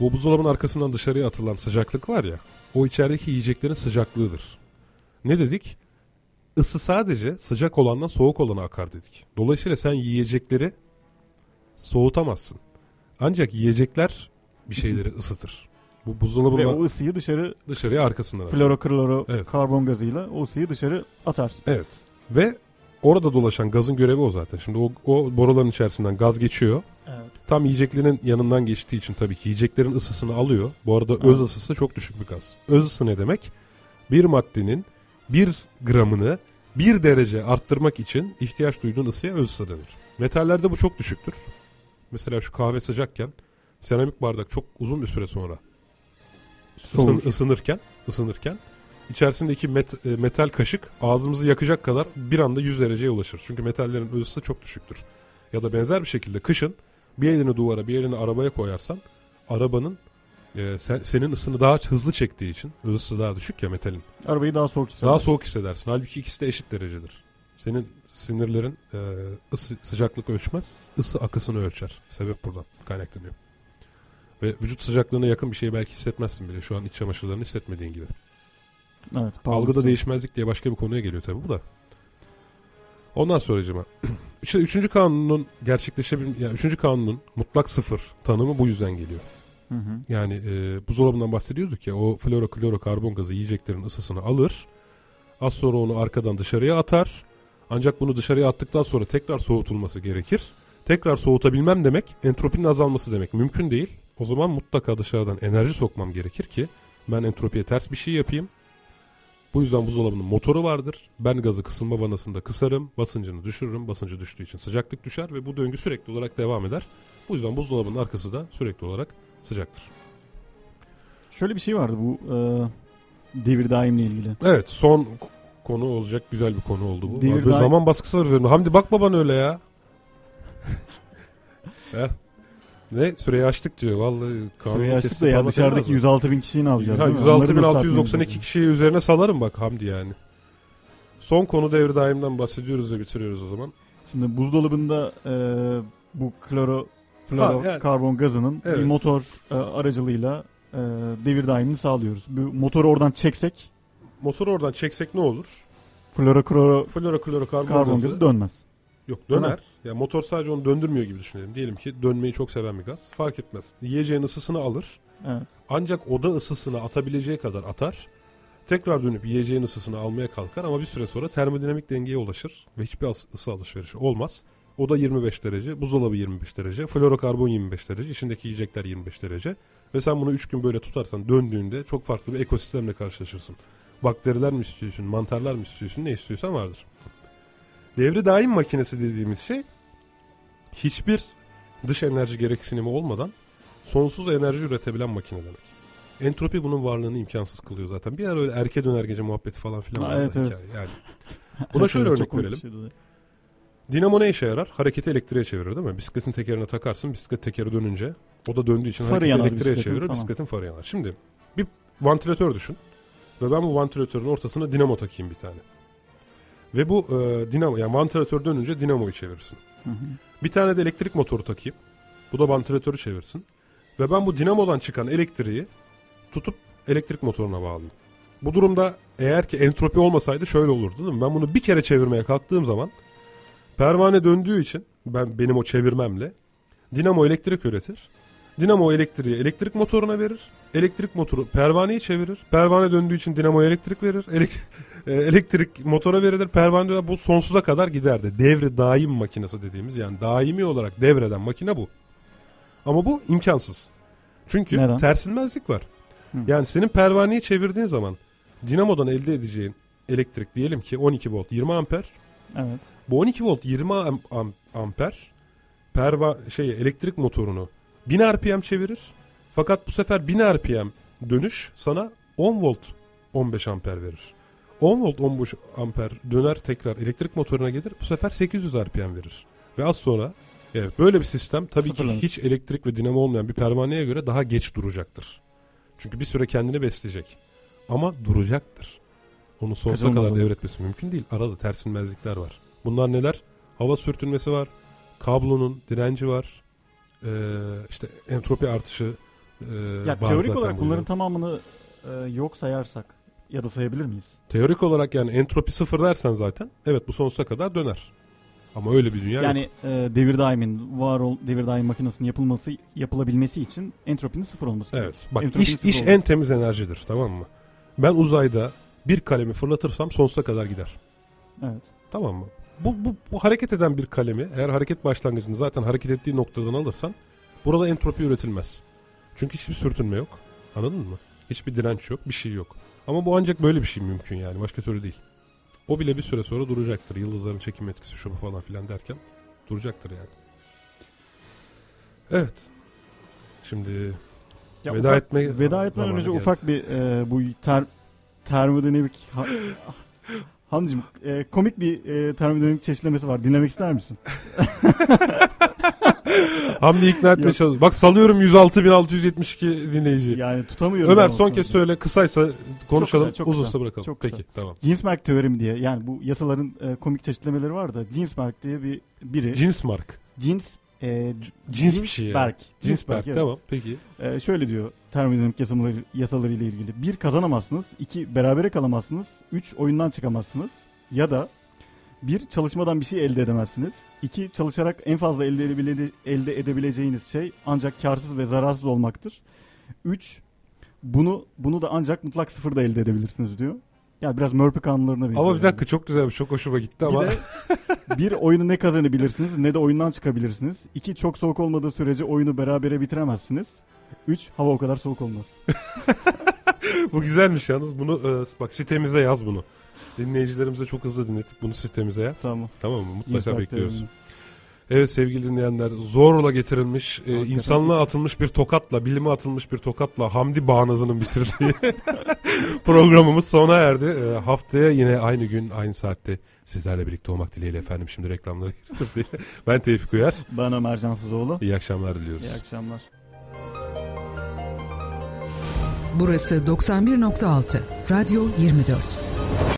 [SPEAKER 2] bu buzdolabının arkasından dışarıya atılan sıcaklık var ya, o içerideki yiyeceklerin sıcaklığıdır. Ne dedik? Isı sadece sıcak olandan soğuk olana akar dedik. Dolayısıyla sen yiyecekleri soğutamazsın. Ancak yiyecekler bir *laughs* şeyleri ısıtır. Bu
[SPEAKER 3] Ve
[SPEAKER 2] buzdolabında
[SPEAKER 3] o ısıyı dışarı
[SPEAKER 2] dışarıya arkasından atar.
[SPEAKER 3] florokloro
[SPEAKER 2] Evet.
[SPEAKER 3] karbon gazıyla o ısıyı dışarı atarsın.
[SPEAKER 2] Evet. Ve orada dolaşan gazın görevi o zaten. Şimdi o, o boruların içerisinden gaz geçiyor.
[SPEAKER 3] Evet.
[SPEAKER 2] Tam yiyeceklerin yanından geçtiği için tabii ki yiyeceklerin ısısını alıyor. Bu arada öz
[SPEAKER 3] Evet.
[SPEAKER 2] ısısı çok düşük bir gaz. Öz ısı ne demek? Bir maddenin bir gramını bir derece arttırmak için ihtiyaç duyduğun ısıya öz ısı denir. Metallerde bu çok düşüktür. Mesela şu kahve sıcakken seramik bardak çok uzun bir süre sonra ısın, ısınırken ısınırken içerisindeki met- e, metal kaşık ağzımızı yakacak kadar bir anda 100 dereceye ulaşır. Çünkü metallerin öz ısı çok düşüktür. Ya da benzer bir şekilde kışın bir elini duvara bir elini arabaya koyarsan arabanın e, sen- senin ısını daha hızlı çektiği için öz ısı daha düşük ya metalin.
[SPEAKER 3] Arabayı daha soğuk hissedersin.
[SPEAKER 2] Daha soğuk hissedersin. Halbuki ikisi de eşit derecedir. Senin sinirlerin e, ısı, sıcaklık ölçmez, ısı akısını ölçer. Sebep buradan kaynaklanıyor. Ve vücut sıcaklığına yakın bir şey belki hissetmezsin bile. Şu an iç çamaşırlarını hissetmediğin gibi.
[SPEAKER 3] Evet,
[SPEAKER 2] Algıda
[SPEAKER 3] sistem.
[SPEAKER 2] değişmezlik diye başka bir konuya geliyor tabii bu da. Ondan sonracıma. *clears throat* İşte üçüncü kanunun gerçekleşebil yani üçüncü kanunun mutlak sıfır tanımı bu yüzden geliyor.
[SPEAKER 3] Hı hı.
[SPEAKER 2] Yani e, buzdolabından bahsediyorduk ya o floroklorokarbon gazı yiyeceklerin ısısını alır. Az sonra onu arkadan dışarıya atar. Ancak bunu dışarıya attıktan sonra tekrar soğutulması gerekir. Tekrar soğutabilmem demek entropinin azalması demek. Mümkün değil. O zaman mutlaka dışarıdan enerji sokmam gerekir ki ben entropiye ters bir şey yapayım. Bu yüzden buzdolabının motoru vardır. Ben gazı kısılma vanasında kısarım. Basıncını düşürürüm. Basıncı düştüğü için sıcaklık düşer ve bu döngü sürekli olarak devam eder. Bu yüzden buzdolabının arkası da sürekli olarak sıcaktır.
[SPEAKER 3] Şöyle bir şey vardı bu e, devir daimle ilgili.
[SPEAKER 2] Evet son konu olacak güzel bir konu oldu bu.
[SPEAKER 3] Devir
[SPEAKER 2] Böyle
[SPEAKER 3] daim-
[SPEAKER 2] zaman baskısı var üzerinde. Hamdi bakma bana öyle ya. Heh. *laughs* Ne? Süreyi açtık diyor. Vallahi
[SPEAKER 3] Süreyi açtık da ya dışarıdaki
[SPEAKER 2] lazım.
[SPEAKER 3] 106 bin kişiyi ne yapacağız? Da ıslah
[SPEAKER 2] 106.692
[SPEAKER 3] etmemiz
[SPEAKER 2] kişiyi üzerine salarım bak Hamdi yani. Son konu devir daimden bahsediyoruz ve bitiriyoruz o zaman.
[SPEAKER 3] Şimdi buzdolabında e, bu kloro floro
[SPEAKER 2] Ha, yani-
[SPEAKER 3] karbon gazının
[SPEAKER 2] Evet.
[SPEAKER 3] bir motor e, aracılığıyla e, devir daimini sağlıyoruz. Bu motoru oradan çeksek
[SPEAKER 2] Motoru oradan çeksek ne olur?
[SPEAKER 3] florokloro
[SPEAKER 2] Floroklorokarbon
[SPEAKER 3] karbon
[SPEAKER 2] gazı
[SPEAKER 3] dönmez.
[SPEAKER 2] yok döner. Ya motor sadece onu döndürmüyor gibi düşünelim. Diyelim ki dönmeyi çok seven bir gaz. Fark etmez. Yiyeceğin ısısını alır.
[SPEAKER 3] Evet.
[SPEAKER 2] Ancak oda ısısını atabileceği kadar atar. Tekrar dönüp yiyeceğin ısısını almaya kalkar ama bir süre sonra termodinamik dengeye ulaşır ve hiçbir ısı alışverişi olmaz. Oda 25 derece, buzdolabı 25 derece, florokarbon 25 derece, içindeki yiyecekler 25 derece. Ve sen bunu 3 gün böyle tutarsan döndüğünde çok farklı bir ekosistemle karşılaşırsın. Bakteriler mi istiyorsun, mantarlar mı istiyorsun, ne istiyorsan vardır. Devri daim makinesi dediğimiz şey hiçbir dış enerji gereksinimi olmadan sonsuz enerji üretebilen makine demek. Entropi bunun varlığını imkansız kılıyor zaten. Bir ara öyle erke döner gece muhabbeti falan filan
[SPEAKER 3] Ha, evet, evet.
[SPEAKER 2] hikaye yani. Buna *laughs* şöyle örnek verelim.
[SPEAKER 3] da.
[SPEAKER 2] Dinamo ne işe yarar? Hareketi elektriğe çevirir değil mi? Bisikletin tekerine takarsın. Bisiklet tekeri dönünce o da döndüğü için
[SPEAKER 3] Farı
[SPEAKER 2] hareketi elektriğe çevirir.
[SPEAKER 3] tamam.
[SPEAKER 2] Bisikletin farı yanar. Şimdi bir vantilatör düşün. Ve ben bu vantilatörün ortasına dinamo takayım bir tane. Ve bu e, dinamo yani vantilatör dönünce dinamoyu.
[SPEAKER 3] Hı hı.
[SPEAKER 2] Bir tane de elektrik motoru takayım. Bu da vantilatörü çevirsin. Ve ben bu dinamodan çıkan elektriği tutup elektrik motoruna bağlayayım. Bu durumda eğer ki entropi olmasaydı şöyle olurdu değil mi? Ben bunu bir kere çevirmeye kalktığım zaman pervane döndüğü için ben benim o çevirmemle dinamo elektrik üretir. Dinamo elektriği elektrik motoruna verir. Elektrik motoru pervaneyi çevirir. Pervane döndüğü için dinamo elektrik verir. Elek- *laughs* e, elektrik motora verilir. Pervane döner. Bu sonsuza kadar giderdi. Devri daim makinesi dediğimiz yani daimi olarak devreden makine bu. Ama bu imkansız. Çünkü
[SPEAKER 3] Neden?
[SPEAKER 2] tersinmezlik var.
[SPEAKER 3] Hı.
[SPEAKER 2] Yani senin pervaneyi çevirdiğin zaman dinamodan elde edeceğin elektrik diyelim ki 12 volt 20 amper.
[SPEAKER 3] Evet.
[SPEAKER 2] Bu 12 volt 20 am- am- amper perva şey elektrik motorunu 1000 RPM çevirir. Fakat bu sefer 1000 RPM dönüş sana 10 volt 15 amper verir. 10 volt 15 amper döner tekrar elektrik motoruna gelir. Bu sefer 800 RPM verir. Ve az sonra evet böyle bir sistem tabii
[SPEAKER 3] Sıfırlanır.
[SPEAKER 2] ki hiç elektrik ve dinamo olmayan bir pervaneye göre daha geç duracaktır. Çünkü bir süre kendini besleyecek. Ama duracaktır. Onu sonsuza kadar
[SPEAKER 3] olur.
[SPEAKER 2] devretmesi mümkün değil. Arada tersinmezlikler var. Bunlar neler? Hava sürtünmesi var. Kablonun direnci var. Ee, işte entropi artışı e,
[SPEAKER 3] Ya
[SPEAKER 2] var
[SPEAKER 3] teorik olarak
[SPEAKER 2] bu
[SPEAKER 3] bunların tamamını e, yok sayarsak ya da sayabilir miyiz?
[SPEAKER 2] Teorik olarak yani entropi sıfır dersen zaten evet bu sonsuza kadar döner. Ama öyle bir dünya yok.
[SPEAKER 3] Yani e, devir daimin var ol devir daim makinesinin yapılması yapılabilmesi için entropinin sıfır olması
[SPEAKER 2] Evet.
[SPEAKER 3] gerekir.
[SPEAKER 2] Bak
[SPEAKER 3] Entropinin
[SPEAKER 2] iş, iş
[SPEAKER 3] olması-
[SPEAKER 2] en temiz enerjidir tamam mı? Ben uzayda bir kalemi fırlatırsam sonsuza kadar gider.
[SPEAKER 3] Evet.
[SPEAKER 2] Tamam mı? Bu, bu, bu hareket eden bir kalemi eğer hareket başlangıcını zaten hareket ettiği noktadan alırsan burada entropi üretilmez. Çünkü hiçbir sürtünme yok. Anladın mı? Hiçbir direnç yok, bir şey yok. Ama bu ancak böyle bir şey mümkün yani. Başka türlü değil. O bile bir süre sonra duracaktır. Yıldızların çekim etkisi şu falan filan derken duracaktır yani. Evet. Şimdi
[SPEAKER 3] Ya
[SPEAKER 2] Veda
[SPEAKER 3] ufak-
[SPEAKER 2] etme
[SPEAKER 3] veda etmeden önce
[SPEAKER 2] geldi.
[SPEAKER 3] ufak bir e, bu ter, termodinamik *laughs* Hamdicim e, komik bir e, termodinamik çeşitlemesi var. Dinlemek ister misin? *laughs*
[SPEAKER 2] Hamdi ikna etmeye çalışıyorum. Bak salıyorum 106.672 dinleyici.
[SPEAKER 3] Yani tutamıyorum.
[SPEAKER 2] Ömer son kez söyle kısaysa konuşalım
[SPEAKER 3] kısa, çok
[SPEAKER 2] uzunsa
[SPEAKER 3] kısa.
[SPEAKER 2] bırakalım.
[SPEAKER 3] Çok kısa.
[SPEAKER 2] Peki tamam.
[SPEAKER 3] Ginsberg teoremi diye yani bu yasaların e, komik çeşitlemeleri var da Ginsberg diye bir biri.
[SPEAKER 2] Cins mark.
[SPEAKER 3] Cins e,
[SPEAKER 2] Cins bir şey ya.
[SPEAKER 3] Berg.
[SPEAKER 2] Cinsberg
[SPEAKER 3] evet.
[SPEAKER 2] tamam peki.
[SPEAKER 3] E, şöyle diyor termodinamik yasaları, yasaları ile ilgili. Bir kazanamazsınız. iki berabere kalamazsınız. Üç oyundan çıkamazsınız. Ya da bir çalışmadan bir şey elde edemezsiniz. İki çalışarak en fazla elde, edebile- elde edebileceğiniz şey ancak karsız ve zararsız olmaktır. Üç bunu bunu da ancak mutlak sıfırda elde edebilirsiniz diyor. Yani biraz Murphy kanunlarına benziyor.
[SPEAKER 2] Ama bir
[SPEAKER 3] yani.
[SPEAKER 2] dakika çok güzelmiş çok hoşuma gitti
[SPEAKER 3] Bir
[SPEAKER 2] ama.
[SPEAKER 3] de *laughs* bir oyunu ne kazanabilirsiniz ne de oyundan çıkabilirsiniz. İki çok soğuk olmadığı sürece oyunu berabere bitiremezsiniz. Üç hava o kadar soğuk olmaz. *laughs*
[SPEAKER 2] Bu güzelmiş yalnız bunu e, bak sitemize yaz bunu. Dinleyicilerimize çok hızlı dinletip bunu sitemize yaz.
[SPEAKER 3] Tamam.
[SPEAKER 2] Tamam mı? Mutlaka
[SPEAKER 3] Ginsberg
[SPEAKER 2] bekliyoruz. Evet sevgili dinleyenler zorla getirilmiş, e, insanlığa atılmış bir tokatla, bilime atılmış bir tokatla Hamdi Bağnazı'nın bitirdiği *laughs* programımız sona erdi. E, haftaya yine aynı gün aynı saatte sizlerle birlikte olmak dileğiyle efendim. Şimdi reklamlara giriyoruz diye. Ben Tevfik Uyar.
[SPEAKER 3] Ben Ömer Cansızoğlu.
[SPEAKER 2] İyi akşamlar diliyoruz.
[SPEAKER 3] İyi akşamlar.
[SPEAKER 1] Burası 91.6 Radyo 24.